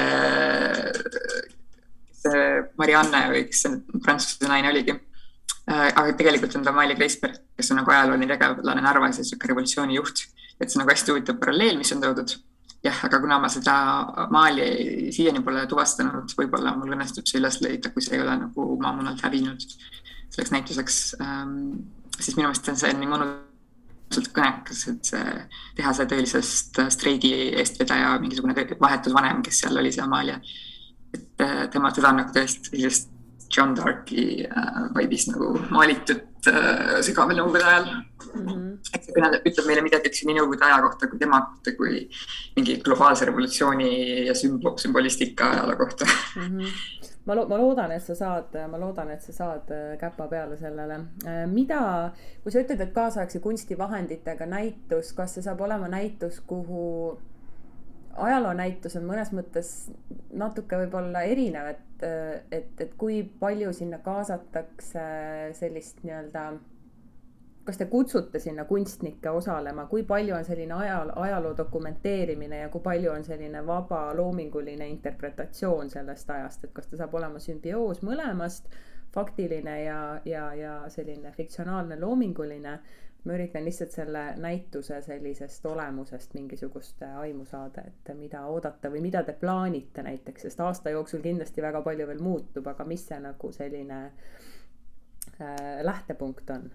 see Marianne või kes see prantsuse naine oligi. Äh, aga tegelikult on ta Maili Kreisberg, kes on nagu ajalooline tegelane Narvas ja sihuke revolutsiooni juht. et see on nagu hästi huvitav paralleel, mis on toodud. jah, aga kuna ma seda maali siiani pole tuvastanud, võib-olla mul õnnestub see üles leida, kui see ei ole nagu maamunalt hävinud selleks näituseks ähm,. siis minu meelest on see nii mõnus mõnusalt kõnekas, et see tehase töölisest streigi eestvedaja, mingisugune vahetusvanem, kes seal oli, see Amalia. et äh, tema, teda on nagu tõesti sellist John Darki äh, vibe'is nagu maalitud äh, sügaval nõukogude ajal mm. -hmm. eks see kõneleb, ütleb meile midagi üldse nii nõukogude aja kohta kui tema kohta kui mingi globaalse revolutsiooni ja sümbo-, sümbolistika ajaloo kohta mm. -hmm ma lo-, ma loodan, et sa saad, ma loodan, et sa saad äh, käpa peale sellele. Äh, mida, kui sa ütled, et kaasaegse kunstivahenditega näitus, kas see saab olema näitus, kuhu ajaloonäitus on mõnes mõttes natuke võib-olla erinev, et, et, et kui palju sinna kaasatakse sellist nii-öelda kas te kutsute sinna kunstnikke osalema, kui palju on selline ajal, ajaloo dokumenteerimine ja kui palju on selline vaba loominguline interpretatsioon sellest ajast, et kas ta saab olema sümbioos mõlemast, faktiline ja, ja, ja selline fiktsionaalne loominguline. ma üritan lihtsalt selle näituse sellisest olemusest mingisugust aimu saada, et mida oodata või mida te plaanite näiteks, sest aasta jooksul kindlasti väga palju veel muutub, aga mis see nagu selline äh, lähtepunkt on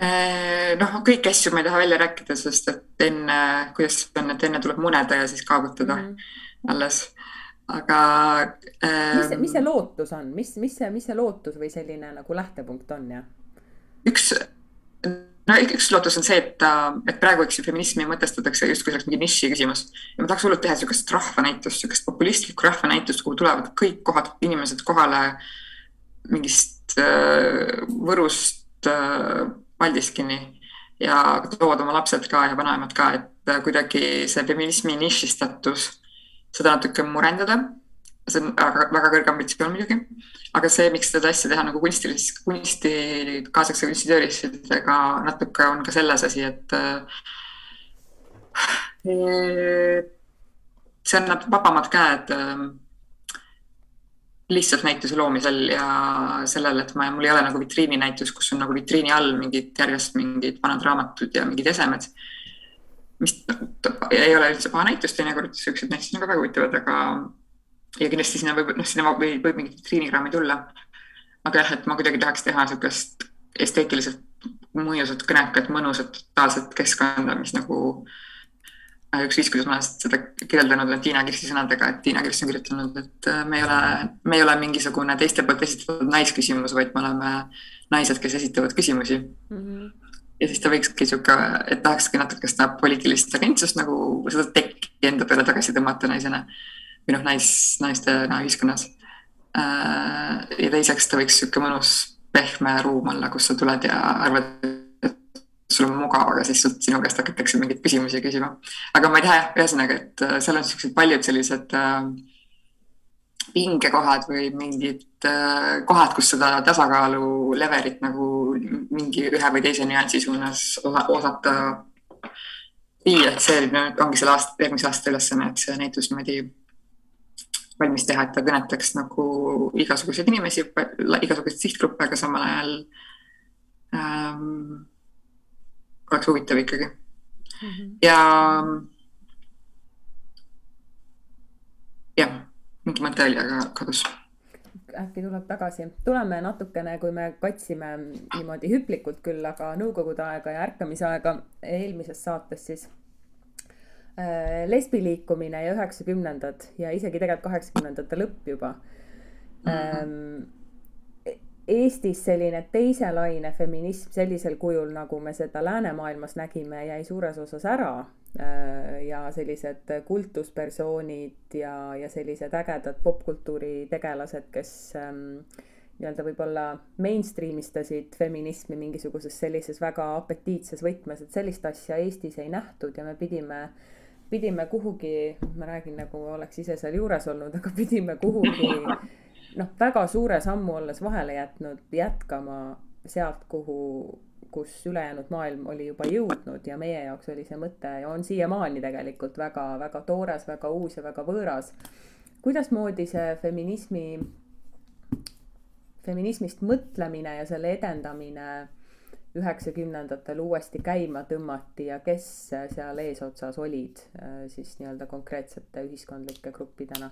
noh, kõiki asju ma ei taha välja rääkida, sest et enne, kuidas see on, et enne tuleb muneda ja siis kaagutada mm -hmm. alles. aga äh,. mis see, mis see lootus on, mis, mis see, mis see lootus või selline nagu lähtepunkt on ja? üks, no üks lootus on see, et, et praegu, eks ju, feminismi mõtestatakse justkui see oleks mingi niši küsimus ja ma tahaks hullult teha niisugust rahvanäitust, niisugust populistlikku rahvanäitust, kuhu tulevad kõik kohad, inimesed kohale mingist äh, Võrust äh, Paldiskini ja toovad oma lapsed ka ja vanaemad ka, et kuidagi see feminismi nišistatus, seda natuke murendada. see on väga, väga kõrge ambitsioon muidugi, aga see, miks seda asja teha nagu kunstilis, kunsti, kaasaegse kunstitöölistega natuke on ka selles asi, et see annab vabamad käed lihtsalt näituse loomisel ja sellel, et ma, mul ei ole nagu vitriininäitus, kus on nagu vitriini all mingid järjest mingid vanad raamatud ja mingid esemed. mis ei ole üldse paha näitus, teinekord siuksed näitused on ka väga huvitavad, aga ja kindlasti sinna võib, noh, sinna võib, võib mingit vitriinikraami tulla. aga jah, et ma kuidagi tahaks teha niisugust esteetiliselt mõjusat, kõnekat, mõnusat, totaalset keskkonda, mis nagu äh, üks viis, kuidas ma olen seda kirjeldanud, on Tiina Kirsi sõnadega, et Tiina Kirss on kirjutanud, et äh, me ei ole, me ei ole mingisugune teiste poolt esitatud naisküsimus, vaid me oleme naised, kes esitavad küsimusi mm. -hmm. ja siis ta võikski sihuke, et tahakski natuke seda poliitilist agentsust nagu seda tekki enda peale tagasi tõmmata naisena või noh, nais, naistena ühiskonnas. Äh, ja teiseks ta võiks sihuke mõnus pehme ruum olla, kus sa tuled ja arvad, sul on mugav, aga siis sult, sinu käest hakatakse mingeid küsimusi küsima. aga ma ei tea ühesõnaga, et äh, seal on siuksed paljud sellised äh, pingekohad või mingid äh, kohad, kus seda tasakaalu levelit nagu mingi ühe või teise nüansi suunas osata viia, et see ongi selle aasta, järgmise aasta ülesanne, et see näitus niimoodi valmis teha, et ta kõnetaks nagu igasuguseid inimesi, igasuguseid sihtgruppe, aga samal ajal ähm, oleks huvitav ikkagi mm. -hmm. ja jah, mingi mõte oli, aga kadus. äkki tuleb tagasi, tuleme natukene, kui me katsime niimoodi hüplikult küll, aga nõukogude aega ja ärkamisaega eelmises saates siis äh, lesbiliikumine ja üheksakümnendad ja isegi tegelikult kaheksakümnendate lõpp juba mm. -hmm. Ähm, Eestis selline teise laine feminism sellisel kujul, nagu me seda läänemaailmas nägime, jäi suures osas ära. Äh, ja sellised kultuspersoonid ja, ja sellised ägedad popkultuuri tegelased, kes ähm, nii-öelda võib-olla mainstream istasid feminismi mingisuguses sellises väga apetiitses võtmes, et sellist asja Eestis ei nähtud ja me pidime pidime kuhugi, ma räägin nagu oleks ise seal juures olnud, aga pidime kuhugi noh, väga suure sammu olles vahele jätnud, jätkama sealt, kuhu, kus ülejäänud maailm oli juba jõudnud ja meie jaoks oli see mõte ja on siiamaani tegelikult väga-väga toores, väga uus ja väga võõras. kuidasmoodi see feminismi, feminismist mõtlemine ja selle edendamine üheksakümnendatel uuesti käima tõmmati ja kes seal eesotsas olid siis nii-öelda konkreetsete ühiskondlike gruppidena?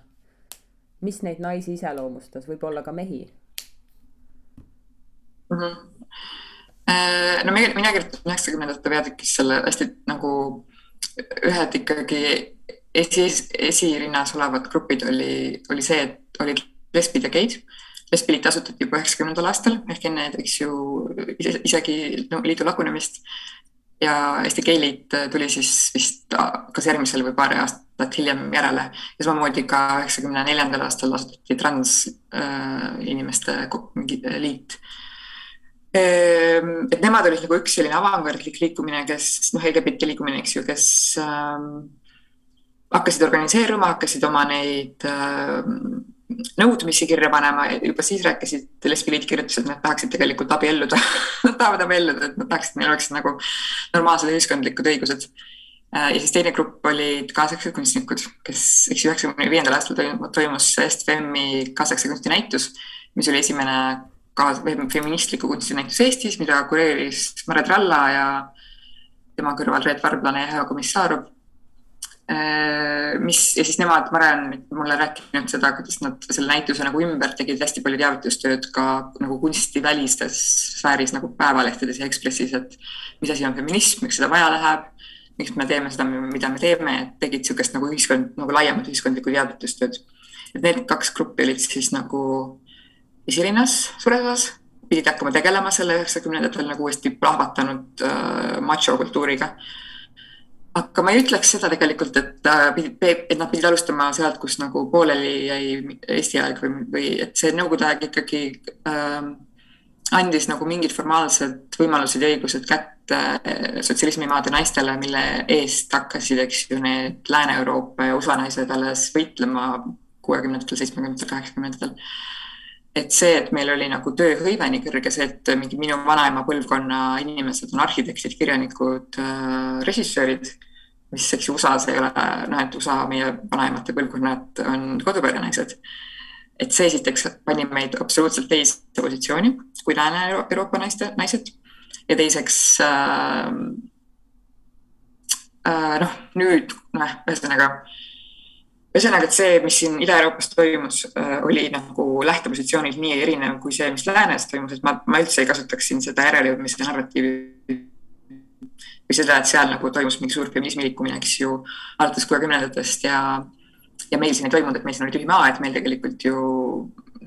Mis neid naisi iseloomustas, võib-olla ka mehi mm? -hmm. No mina, mina kirjutasin üheksakümnendate peatükis selle hästi nagu ühed ikkagi esi, esirinnas olevad grupid oli, oli see, et olid lesbid ja geid. lesbiliit asutati juba üheksakümnendal aastal ehk enne, eks ju, isegi no, liidu lagunemist. Ja Eesti geiliit tuli siis vist kas järgmisel või paari aastat hiljem järele. Ja samamoodi ka üheksakümne neljandal aastal asutati transinimeste äh, mingi liit. Ehm, et nemad olid nagu üks selline avangardlik liikumine, kes noh, LGBT liikumine, eks ju, kes ähm, hakkasid organiseeruma, hakkasid oma neid äh, nõudmisi kirja panema juba siis rääkisid lesbiliit kirjutas, et nad tahaksid tegelikult abielluda Nad tahavad abielluda, et nad tahaksid, et neil oleksid nagu normaalsed ühiskondlikud õigused äh,. ja siis teine grupp olid kaasaegsed kunstnikud, kes, eks üheksakümne viiendal aastal toimus STFM-i kaasaegse kunstinäitus, mis oli esimene kaas-, feministliku kunstinäitus Eestis, mida kureeris Mare Tralla ja tema kõrval Reet Varblane ja Hea Komissarov mis ja siis nemad, Mare on mulle rääkinud seda, kuidas nad selle näituse nagu ümber tegid hästi palju teavitustööd ka nagu kunstivälistes sfääris nagu päevalehtedes ja Ekspressis, et mis asi on feminism, miks seda vaja läheb, miks me teeme seda, mida me teeme, et tegid niisugust nagu ühiskond, nagu laiemat ühiskondlikku teavitustööd. et need kaks gruppi olid siis nagu esirinnas suures osas, pidid hakkama tegelema selle üheksakümnendatel nagu uuesti plahvatanud äh, machokultuuriga aga ma ei ütleks seda tegelikult, et, et nad pidid alustama sealt, kus nagu pooleli jäi Eesti aeg või, või et see Nõukogude aeg ikkagi äh, andis nagu mingid formaalsed võimalused ja õigused kätte äh, sotsialismimaade naistele, mille eest hakkasid, eks ju, need Lääne-Euroopa ja USA naised alles võitlema kuuekümnendatel, seitsmekümnendatel, kaheksakümnendatel. Et see, et meil oli nagu tööhõive nii kõrge, see, et mingi minu vanaema põlvkonna inimesed on arhitektid, kirjanikud äh,, režissöörid mis eks USA-s ei ole, noh, et USA meie vanaemate põlvkonnad on koduperenaised. et see esiteks pani meid absoluutselt teise positsiooni kui Lääne-Euroopa naiste, naised ja teiseks äh, äh, noh, nüüd noh, ühesõnaga, ühesõnaga, et see, mis siin Ida-Euroopas toimus äh,, oli nagu lähtepositsioonilt nii erinev kui see, mis läänes toimus, et ma, ma üldse ei kasutaks siin seda järelejõudmise narratiivi või seda, et seal nagu toimus mingi suur feminismi liikumine, eks ju, alates kuuekümnendatest ja, ja meil siin ei toimunud, et meil siin oli tühi maa, et meil tegelikult ju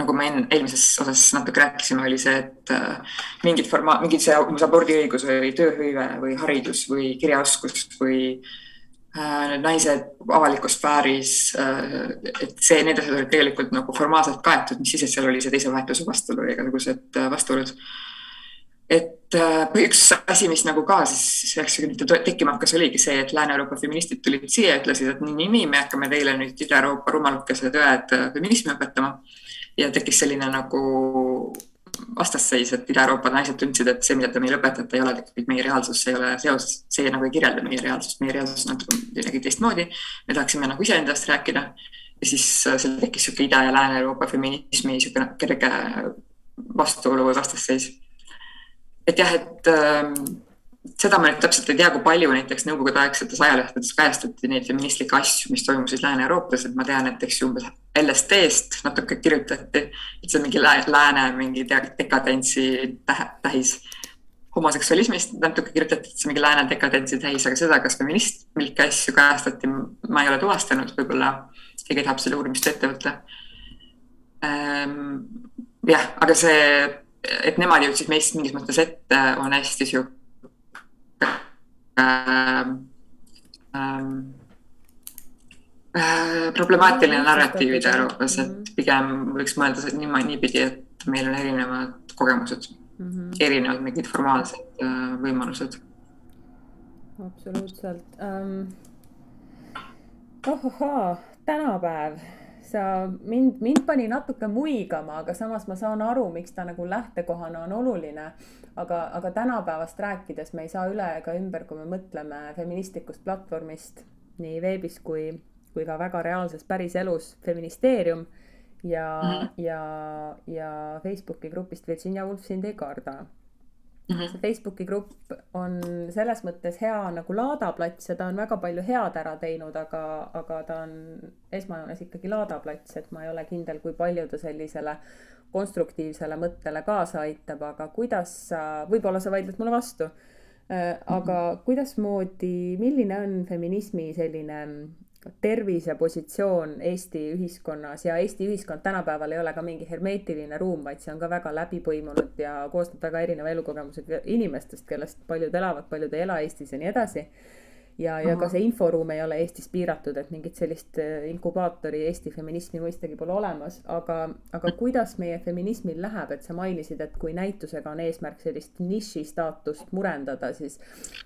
nagu me enne eelmises osas natuke rääkisime, oli see, et äh, mingid formaat, mingid see abordiõigus või tööhõive või haridus või kirjaoskus või äh, naised avalikus sfääris äh,, et see, need asjad olid tegelikult nagu formaalselt kaetud, mis siis, et seal oli see teise vahetuse vastuolu ja igasugused äh, vastuolud et äh, üks asi, mis nagu ka siis üheksakümnendatel tekkima hakkas, oligi see, et Lääne-Euroopa feministid tulid siia ja ütlesid, et nii, nii, nii, me hakkame teile nüüd Ida-Euroopa rumalukesed õed äh, feminismi õpetama. ja tekkis selline nagu vastasseis, et Ida-Euroopa naised tundsid, et see, mida te meile õpetate, ei ole tegelikult meie reaalsus, see ei ole seos, see nagu ei kirjelda meie reaalsust, meie reaalsus on natuke midagi teistmoodi. me tahaksime nagu iseendast rääkida ja siis äh, seal tekkis niisugune Ida- ja Lääne-Euroopa feminismi niisugune kerge vastuolu või vastasseis et jah, et ähm, seda ma nüüd täpselt ei tea, kui palju näiteks nõukogudeaegsetes ajalehtedes kajastati neid feministlikke asju, mis toimusid Lääne-Euroopas, et ma tean, et eks umbes LSD-st natuke kirjutati, et see on mingi lääne mingi dekadentsi tähis. homoseksualismist natuke kirjutati, et see on mingi lääne dekadentsi tähis, aga seda, kas feministlikke asju kajastati, ma ei ole tuvastanud, võib-olla keegi tahab selle uurimist ette võtta ähm,. jah, aga see et nemad jõudsid meist mingis mõttes ette, on hästi sihuke äh, äh, problemaatiline narratiiv Ida-Euroopas, et pigem võiks mõelda niimoodi, niipidi, et meil on erinevad kogemused mm, -hmm. erinevad mingid formaalsed äh, võimalused. absoluutselt um,. ohohoo, tänapäev mind, mind pani natuke muigama, aga samas ma saan aru, miks ta nagu lähtekohana on oluline. aga, aga tänapäevast rääkides me ei saa üle ega ümber, kui me mõtleme feministlikust platvormist nii veebis kui, kui ka väga reaalses päriselus Feministeerium ja mm, -hmm. ja, ja Facebooki grupist Virginia Woolf sind ei karda. -hmm. see Facebooki grupp on selles mõttes hea nagu laadaplats ja ta on väga palju head ära teinud, aga, aga ta on esmajoones ikkagi laadaplats, et ma ei ole kindel, kui palju ta sellisele konstruktiivsele mõttele kaasa aitab, aga kuidas sa, võib-olla sa vaidled mulle vastu, äh, aga kuidasmoodi, milline on feminismi selline tervis ja positsioon Eesti ühiskonnas ja Eesti ühiskond tänapäeval ei ole ka mingi hermeetiline ruum, vaid see on ka väga läbipõimunud ja koosneb väga erineva elukogemusega inimestest, kellest paljud elavad, paljud ei ela Eestis ja nii edasi ja, ja ka see inforuum ei ole Eestis piiratud, et mingit sellist äh, inkubaatori Eesti feminismi mõistagi pole olemas, aga, aga kuidas meie feminismil läheb, et sa mainisid, et kui näitusega on eesmärk sellist niši staatust murendada, siis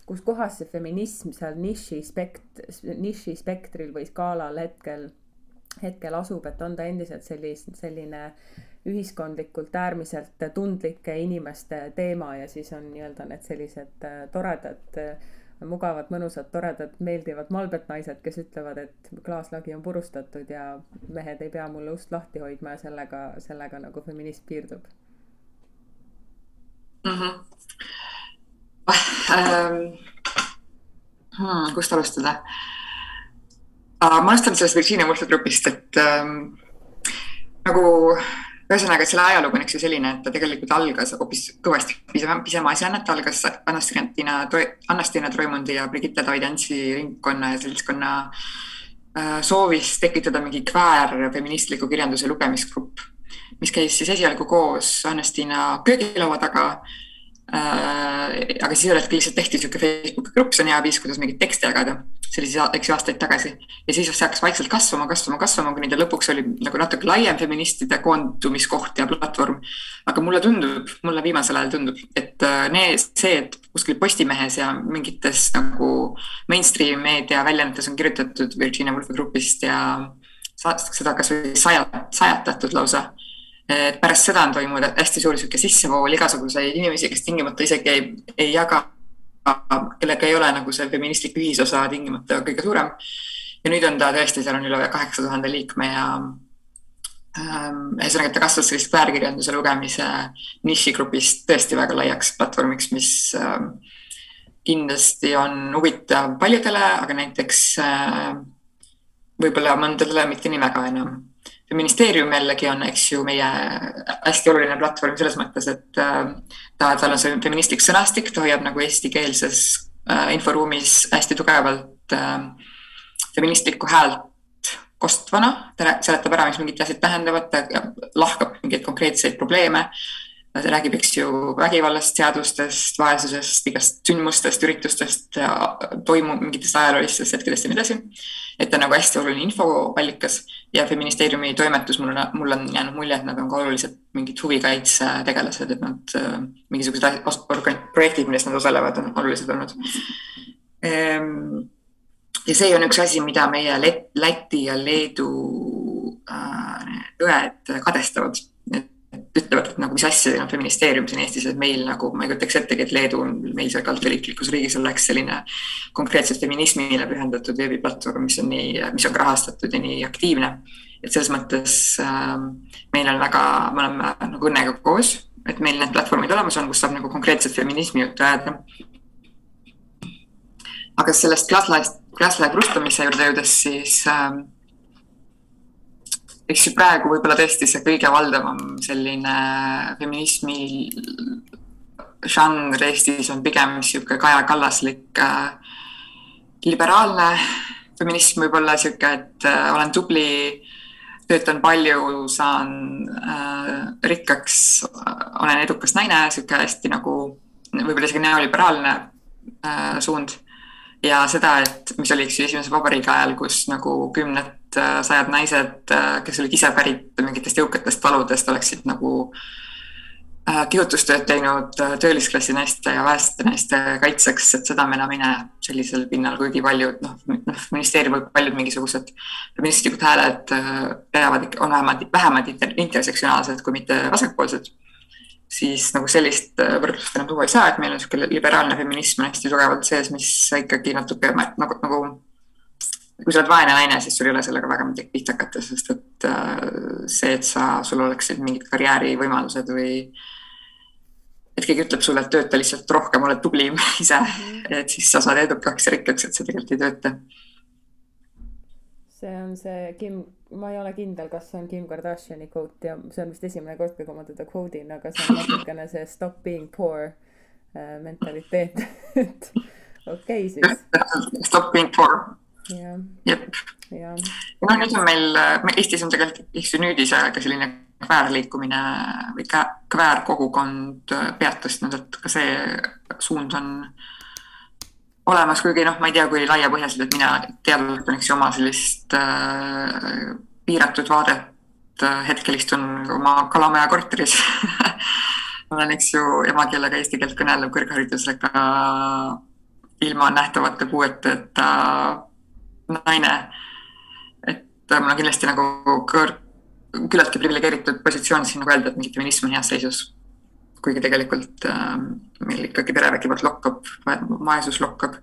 kus kohas see feminism seal niši spekt-, niši spektril või skaalal hetkel, hetkel asub, et on ta endiselt sellis-, selline ühiskondlikult äärmiselt tundlike inimeste teema ja siis on nii-öelda need sellised äh, toredad äh, mugavad, mõnusad, toredad, meeldivad malbed naised, kes ütlevad, et klaaslagi on purustatud ja mehed ei pea mulle ust lahti hoidma ja sellega, sellega nagu feminism piirdub mm. -hmm. Hmm, kust alustada uh,? ma alustan sellest Virginia Woolfi grupist, et ähm, nagu ühesõnaga, selle ajalugu on eks ju selline, et ta tegelikult algas hoopis kõvasti pisema, pisema asjana, et algas Anastina, Anastina Troimundi ja Brigitte Davidantsi ringkonna ja seltskonna äh, soovis tekitada mingi kväär feministliku kirjanduse lugemisgrupp, mis käis siis esialgu koos Anastina köögilaua taga äh,. aga hetkel lihtsalt tehti niisugune Facebooki grupp, see on hea viis, kuidas mingeid tekste jagada. Siis, eks ju, aastaid tagasi. ja siis see hakkas vaikselt kasvama, kasvama, kasvama, kuni ta lõpuks oli nagu natuke laiem feministide koondumiskoht ja platvorm. aga mulle tundub, mulle viimasel ajal tundub, et äh, need, see, et kuskil Postimehes ja mingites nagu mainstream meedia väljaannetes on kirjutatud Virginia Woolfi grupist ja seda kasvõi sajat, sajatatud lausa et pärast seda on toimunud hästi suur sihuke sissevool igasuguseid inimesi, kes tingimata isegi ei, ei jaga, kellega ei ole nagu see feministlik ühisosa tingimata kõige suurem. ja nüüd on ta tõesti, seal on üle kaheksa tuhande liikme ja ähm, ühesõnaga, et ta kasvas sellist väärkirjanduse lugemise nišigrupist tõesti väga laiaks platvormiks, mis ähm, kindlasti on huvitav paljudele, aga näiteks äh, võib-olla mõndadele mitte nii väga enam ministeerium jällegi on, eks ju, meie hästi oluline platvorm selles mõttes, et äh, ta, tal on see feministlik sõnastik, ta hoiab nagu eestikeelses äh, inforuumis hästi tugevalt äh, feministlikku häält kostvana, ta seletab ära, mis mingid asjad tähendavad, ta lahkab mingeid konkreetseid probleeme. ta räägib, eks ju, vägivallast, seadustest, vaesusest, igast sündmustest, üritustest, toimu-, mingitest ajaloolistest hetkedest ja nii edasi. Et ta on nagu hästi oluline infoallikas ja Feministeeriumi toimetus, mul on, mul on jäänud mulje, et nad on ka olulised mingid huvikaitsetegelased, et nad äh, mingisugused projektid, milles nad osalevad, on olulised olnud ehm,. ja see on üks asi, mida meie Läti ja Leedu äh, õed kadestavad ütlevad, et nagu mis asja teil on feministeerium siin Eestis, et meil nagu, ma ei kujutaks ettegi, et Leedu on meil seal katoliiklikus riigis oleks selline konkreetselt feminismile pühendatud veebiplatvorm, mis on nii, mis on ka rahastatud ja nii aktiivne. et selles mõttes äh, meil on väga, me oleme nagu õnnega koos, et meil need platvormid olemas on, kus saab nagu konkreetselt feminismi juttu ajada. aga sellest klasslaest, klasslae prustamise juurde jõudes, siis äh, eks ju praegu võib-olla tõesti see kõige valdavam selline feminismi žanr Eestis on pigem niisugune Kaja Kallaslik äh, liberaalne feminism võib-olla niisugune, et äh, olen tubli, töötan palju, saan äh, rikkaks, olen edukas naine, niisugune hästi nagu võib-olla isegi neoliberaalne äh, suund ja seda, et mis oli, eks ju, esimese vabariigi ajal, kus nagu kümned Äh, sajad naised, äh, kes olid ise pärit mingitest jõukatest taludest, oleksid nagu äh, kihutustööd teinud töölisklassi naiste ja vaeste naiste kaitseks, et seda me enam ei näe sellisel pinnal, kuigi paljud noh, noh ministeeriumi paljud mingisugused feministlikud hääled peavad ikka, on vähemalt, vähemalt intersektsionaalsed, kui mitte vasakpoolsed. Siis nagu sellist võrdlust enam tuua ei saa, et meil on niisugune liberaalne feminism on hästi tugevalt sees, mis ikkagi natuke nagu, nagu kui sa oled vaene naine, siis sul ei ole sellega väga midagi pihta hakata, sest et äh, see, et sa, sul oleksid mingid karjäärivõimalused või et keegi ütleb sulle, et tööta lihtsalt rohkem, oled tublim ise, et siis sa saad edukaks ja rikkaks, et see tegelikult ei tööta. See on see Kim, ma ei ole kindel, kas see on Kim Kardashini kvoot ja see on vist esimene kord, kui ma teda kvoodin, aga see on natukene see stop being poor äh, mentaliteet et okei okay, siis. Stop being poor. jah. ja noh, nüüd on meil, Eestis on tegelikult, eks ju nüüdisajaga selline kväärliikumine või kväärkogukond pead tõstnud, et ka see suund on olemas, kuigi noh, ma ei tea, kui laiapõhjaliselt, et mina teadvalt on eks ju oma sellist äh, piiratud vaadet äh, hetkel istun oma Kalamaja korteris olen, eks ju, emakeelega eesti keelt kõnelev kõrgharidusega ilma nähtavate puueteta naine. et mul on kindlasti nagu kõr-, küllaltki priviligeeritud positsioon siin nagu öelda, et mingi feminism on heas seisus. Kuigi tegelikult äh, meil ikkagi perevägivald lokkab, vaesus lokkab,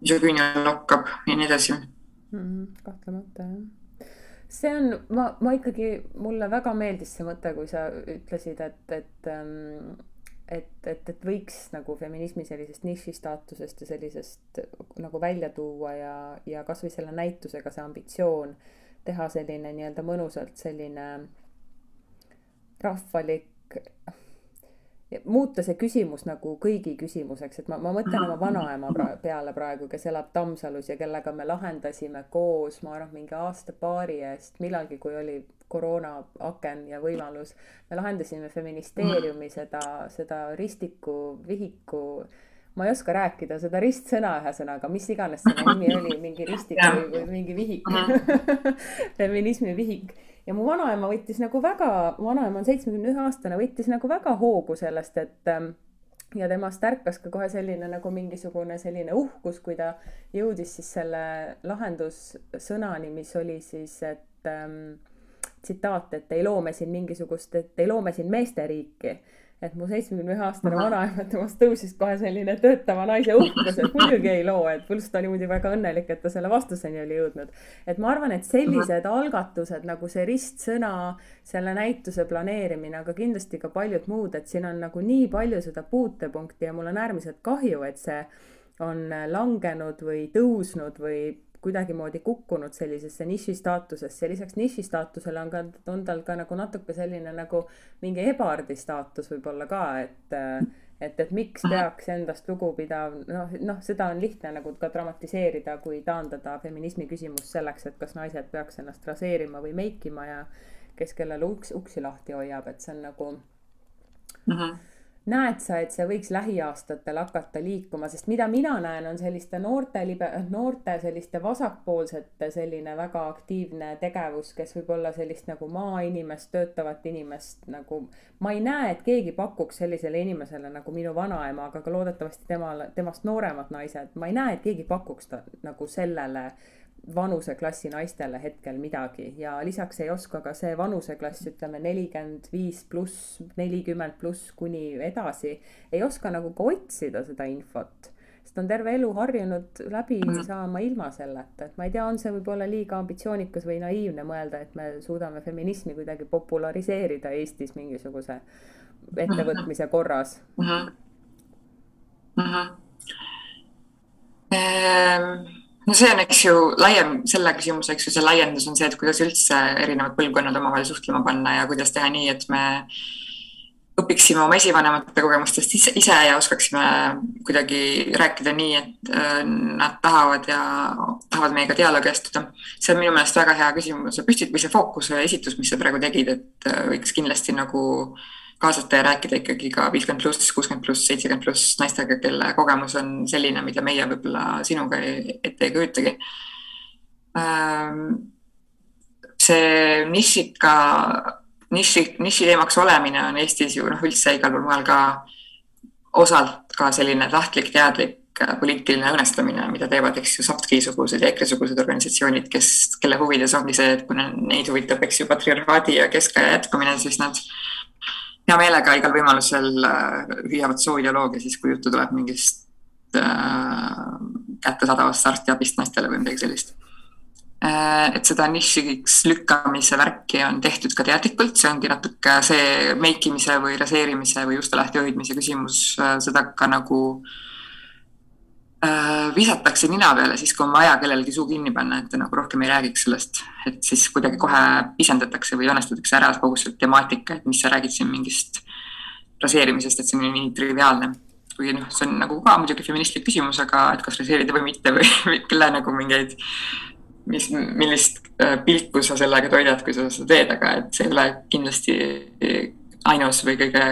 misogüünia lokkab ja nii edasi mm. kahtlemata jah see on, ma, ma ikkagi, mulle väga meeldis see mõte, kui sa ütlesid, et, et ähm, et, et, et võiks nagu feminismi sellisest niši staatusest ja sellisest nagu välja tuua ja, ja kasvõi selle näitusega see ambitsioon teha selline nii-öelda mõnusalt selline rahvalik, muuta see küsimus nagu kõigi küsimuseks, et ma, ma mõtlen oma vanaema pra peale praegu, kes elab Tammsalus ja kellega me lahendasime koos, ma arvan, mingi aasta-paari eest, millalgi, kui oli koroonaaken ja võimalus, me lahendasime feministeeriumi seda, seda ristiku, vihiku ma ei oska rääkida seda ristsõna ühesõnaga, mis iganes selle nimi oli, mingi ristik või, või mingi vihik. Feminismi vihik. Ja mu vanaema võttis nagu väga, vanaema on seitsmekümne ühe aastane, võttis nagu väga hoogu sellest, et ähm, ja temast ärkas ka kohe selline nagu mingisugune selline uhkus, kui ta jõudis siis selle lahendussõnani, mis oli siis, et ähm, tsitaat, et ei loo me siin mingisugust, et ei loo me siin meesteriiki et mu seitsmekümne ühe aastane vanaema, temast tõusis kohe selline töötava naise uhkus, et muidugi ei loo, et pluss ta muidugi väga õnnelik, et ta selle vastuseni oli jõudnud. et ma arvan, et sellised algatused nagu see ristsõna, selle näituse planeerimine, aga kindlasti ka paljud muud, et siin on nagu nii palju seda puutepunkti ja mul on äärmiselt kahju, et see on langenud või tõusnud või kuidagimoodi kukkunud sellisesse niši staatusesse ja lisaks niši staatusele on ka, on tal ka nagu natuke selline nagu mingi ebardi staatus võib-olla ka, et et, et miks peaks endast lugupidav, noh, noh, seda on lihtne nagu ka dramatiseerida, kui taandada feminismi küsimus selleks, et kas naised peaks ennast raseerima või meikima ja kes kellele uks, uksi lahti hoiab, et see on nagu mm. -hmm näed sa, et see võiks lähiaastatel hakata liikuma, sest mida mina näen, on selliste noorte libe-, noorte selliste vasakpoolsete selline väga aktiivne tegevus, kes võib-olla sellist nagu maainimest, töötavat inimest nagu. ma ei näe, et keegi pakuks sellisele inimesele nagu minu vanaema, aga ka loodetavasti temal, temast nooremad naised, ma ei näe, et keegi pakuks ta nagu sellele vanuseklassi naistele hetkel midagi ja lisaks ei oska ka see vanuseklass, ütleme nelikümmend viis pluss, nelikümmend pluss kuni edasi, ei oska nagu ka otsida seda infot. sest on terve elu harjunud läbi mm. saama ilma selleta, et ma ei tea, on see võib-olla liiga ambitsioonikas või naiivne mõelda, et me suudame feminismi kuidagi populariseerida Eestis mingisuguse ettevõtmise korras mm. -hmm. Mm -hmm. Um no see on, eks ju, laiem selle küsimuse, eks ju, see laiendus on see, et kuidas üldse erinevad põlvkonnad omavahel suhtlema panna ja kuidas teha nii, et me õpiksime oma esivanemate kogemustest ise, ja oskaksime kuidagi rääkida nii, et äh, nad tahavad ja tahavad meiega dialoogi astuda. see on minu meelest väga hea küsimuse püstit- või see fookuse esitus, mis sa praegu tegid, et äh, võiks kindlasti nagu äh, kaasata ja rääkida ikkagi ka viiskümmend pluss, kuuskümmend pluss, seitsekümmend pluss naistega, kelle kogemus on selline, mida meie võib-olla sinuga ette ei kujutagi. Ähm, see nišika, niši, niši teemaks olemine on Eestis ju noh, üldse igal pool mujal ka osalt ka selline tahtlik, teadlik poliitiline õõnestamine, mida teevad, eks ju, Saptki-sugused ja EKRE-sugused organisatsioonid, kes, kelle huvides ongi see, et kuna neid huvitab, eks ju, patriarhaadi ja keskaja jätkumine, siis nad hea meelega igal võimalusel hüüavad äh, sooideoloogia siis, kui juttu tuleb mingist äh, kättesaadavast arstiabist naistele või midagi sellist äh,. et seda nišiks lükkamise värki on tehtud ka teadlikult, see ongi natuke see meikimise või raseerimise või juuste lahti hoidmise küsimus äh,, seda ka nagu äh, visatakse nina peale siis, kui on vaja kellelgi suu kinni panna, et ta nagu rohkem ei räägiks sellest, et siis kuidagi kohe pisendatakse või joonestatakse ära kogu see temaatika, et mis sa räägid siin mingist raseerimisest, et see on nii triviaalne. kuigi noh, see on nagu ka muidugi feministlik küsimus, aga et kas raseerida või mitte või, või kelle nagu mingeid, mis, millist äh, pilku sa sellega toidad, kui sa seda teed, aga et see ei ole kindlasti ainus või kõige,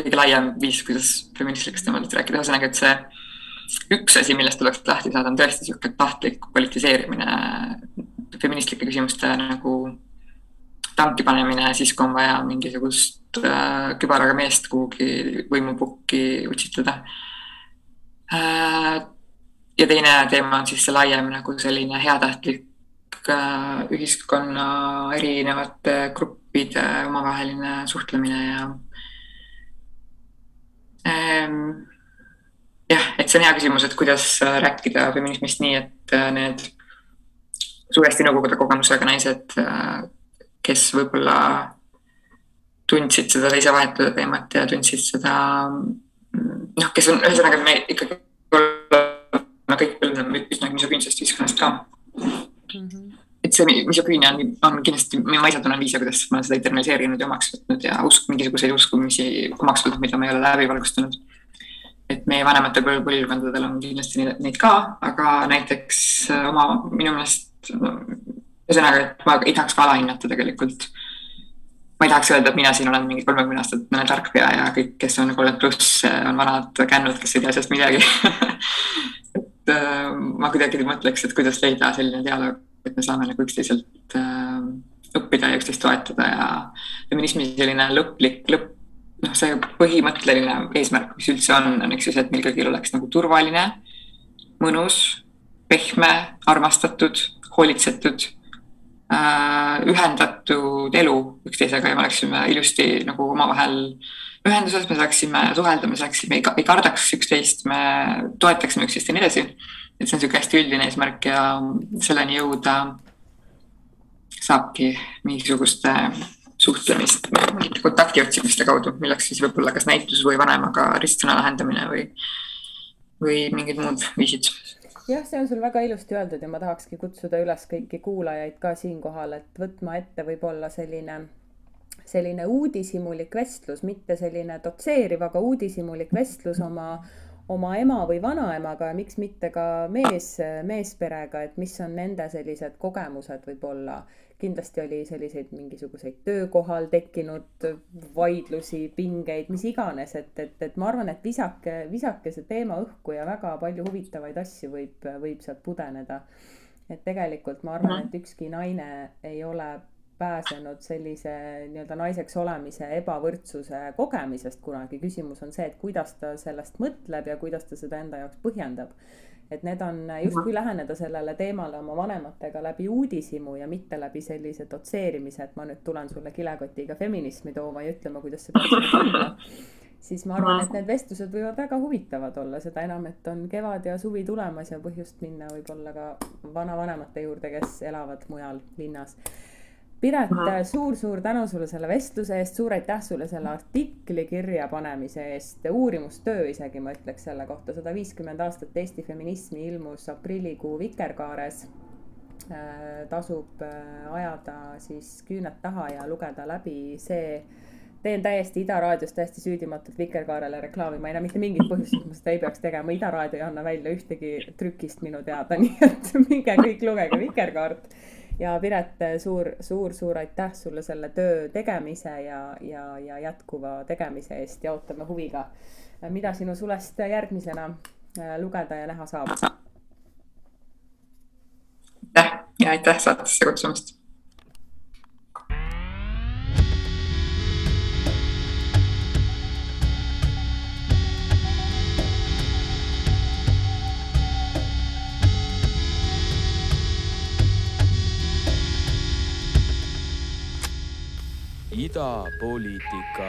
kõige laiem viis, kuidas feministlikust teemadest rääkida, ühesõnaga, et see üks asi, millest tuleks lahti saada, on tõesti niisugune tahtlik politiseerimine, feministlike küsimuste nagu tanki panemine siis, kui on vaja mingisugust äh, kübaraga meest kuhugi võimupukki utsitada äh,. ja teine teema on siis see laiem nagu selline heatahtlik äh, ühiskonna erinevate gruppide omavaheline suhtlemine ja ähm, jah, et see on hea küsimus, et kuidas äh, rääkida feminismist nii, et äh, need suuresti nõukogude kogemusega naised, äh, kes võib-olla tundsid seda teise vahetuse teemat ja tundsid seda, noh, kes on, ühesõnaga me ikkagi oleme kõik üsna misogüünsest ühiskonnast ka mm. -hmm. et see misogüünia on, on kindlasti, ma ise tunnen viise, kuidas ma olen seda internaliseerinud ja omaks võtnud ja usk, mingisuguseid uskumisi omaks võtnud, mida ma ei ole läbi valgustanud et meie vanematel põlvkondadel on kindlasti neid ka, aga näiteks äh, oma, minu meelest ühesõnaga, et ma ei tahaks ka alahinnata tegelikult. ma ei tahaks öelda, et mina siin olen mingi kolmekümne aastat tark pea ja kõik, kes on kolmkümmend pluss, äh, on vanad kännud, kes ei tea sellest midagi et äh, ma kuidagi mõtleks, et kuidas leida selline dialoog, et me saame nagu üksteiselt õppida ja üksteist toetada ja feminismi selline lõplik, lõpp noh, see põhimõtteline eesmärk, mis üldse on, on eks ju see, et meil kõigil oleks nagu turvaline, mõnus, pehme, armastatud, hoolitsetud äh,, ühendatud elu üksteisega ja me oleksime ilusti nagu omavahel ühenduses, me saaksime suhelda, me saaksime, ei kardaks üksteist, me toetaksime üksteist ja nii edasi. et see on niisugune hästi üldine eesmärk ja selleni jõuda saabki mingisuguste suhtlemist, mingite kontakti otsimiste kaudu, milleks siis võib olla kas näitus või vanemaga ristsõna lahendamine või, või mingid muud viisid. Jah, see on sul väga ilusti öeldud ja ma tahakski kutsuda üles kõiki kuulajaid ka siinkohal, et võtma ette võib-olla selline, selline uudishimulik vestlus, mitte selline dotseeriv, aga uudishimulik vestlus oma, oma ema või vanaemaga ja miks mitte ka mees, meesperega, et mis on nende sellised kogemused võib-olla kindlasti oli selliseid mingisuguseid töökohal tekkinud vaidlusi, pingeid, mis iganes, et, et, et ma arvan, et visake, visake see teema õhku ja väga palju huvitavaid asju võib, võib sealt pudeneda. et tegelikult ma arvan, et ükski naine ei ole pääsenud sellise nii-öelda naiseks olemise ebavõrdsuse kogemisest kunagi. küsimus on see, et kuidas ta sellest mõtleb ja kuidas ta seda enda jaoks põhjendab et need on justkui läheneda sellele teemale oma vanematega läbi uudishimu ja mitte läbi sellise dotseerimise, et ma nüüd tulen sulle kilekotiga feminismi tooma ja ütlema, kuidas sa peaksid tundma. siis ma arvan, et need vestlused võivad väga huvitavad olla, seda enam, et on kevad ja suvi tulemas ja põhjust minna võib-olla ka vanavanemate juurde, kes elavad mujal linnas Piret suur,, suur-suur tänu sulle selle vestluse eest, suur aitäh sulle selle artikli kirjapanemise eest, uurimustöö isegi ma ütleks selle kohta, sada viiskümmend aastat Eesti feminismi ilmus aprillikuu Vikerkaares. Äh,. tasub äh, ajada siis küüned taha ja lugeda läbi see teen täiesti Ida raadios täiesti süüdimatult Vikerkaarele reklaami, ma ei näe mitte mingit põhjust, miks ma seda ei peaks tegema, Ida raadio ei anna välja ühtegi trükist minu teada, nii et minge kõik lugege Vikerkaart ja Piret suur, suur, suur aitäh sulle selle töö tegemise ja, ja, ja jätkuva tegemise eest ja ootame huviga, mida sinu sulest järgmisena äh, lugeda ja näha saab. aitäh ja aitäh saatesse kutsumast idapoliitika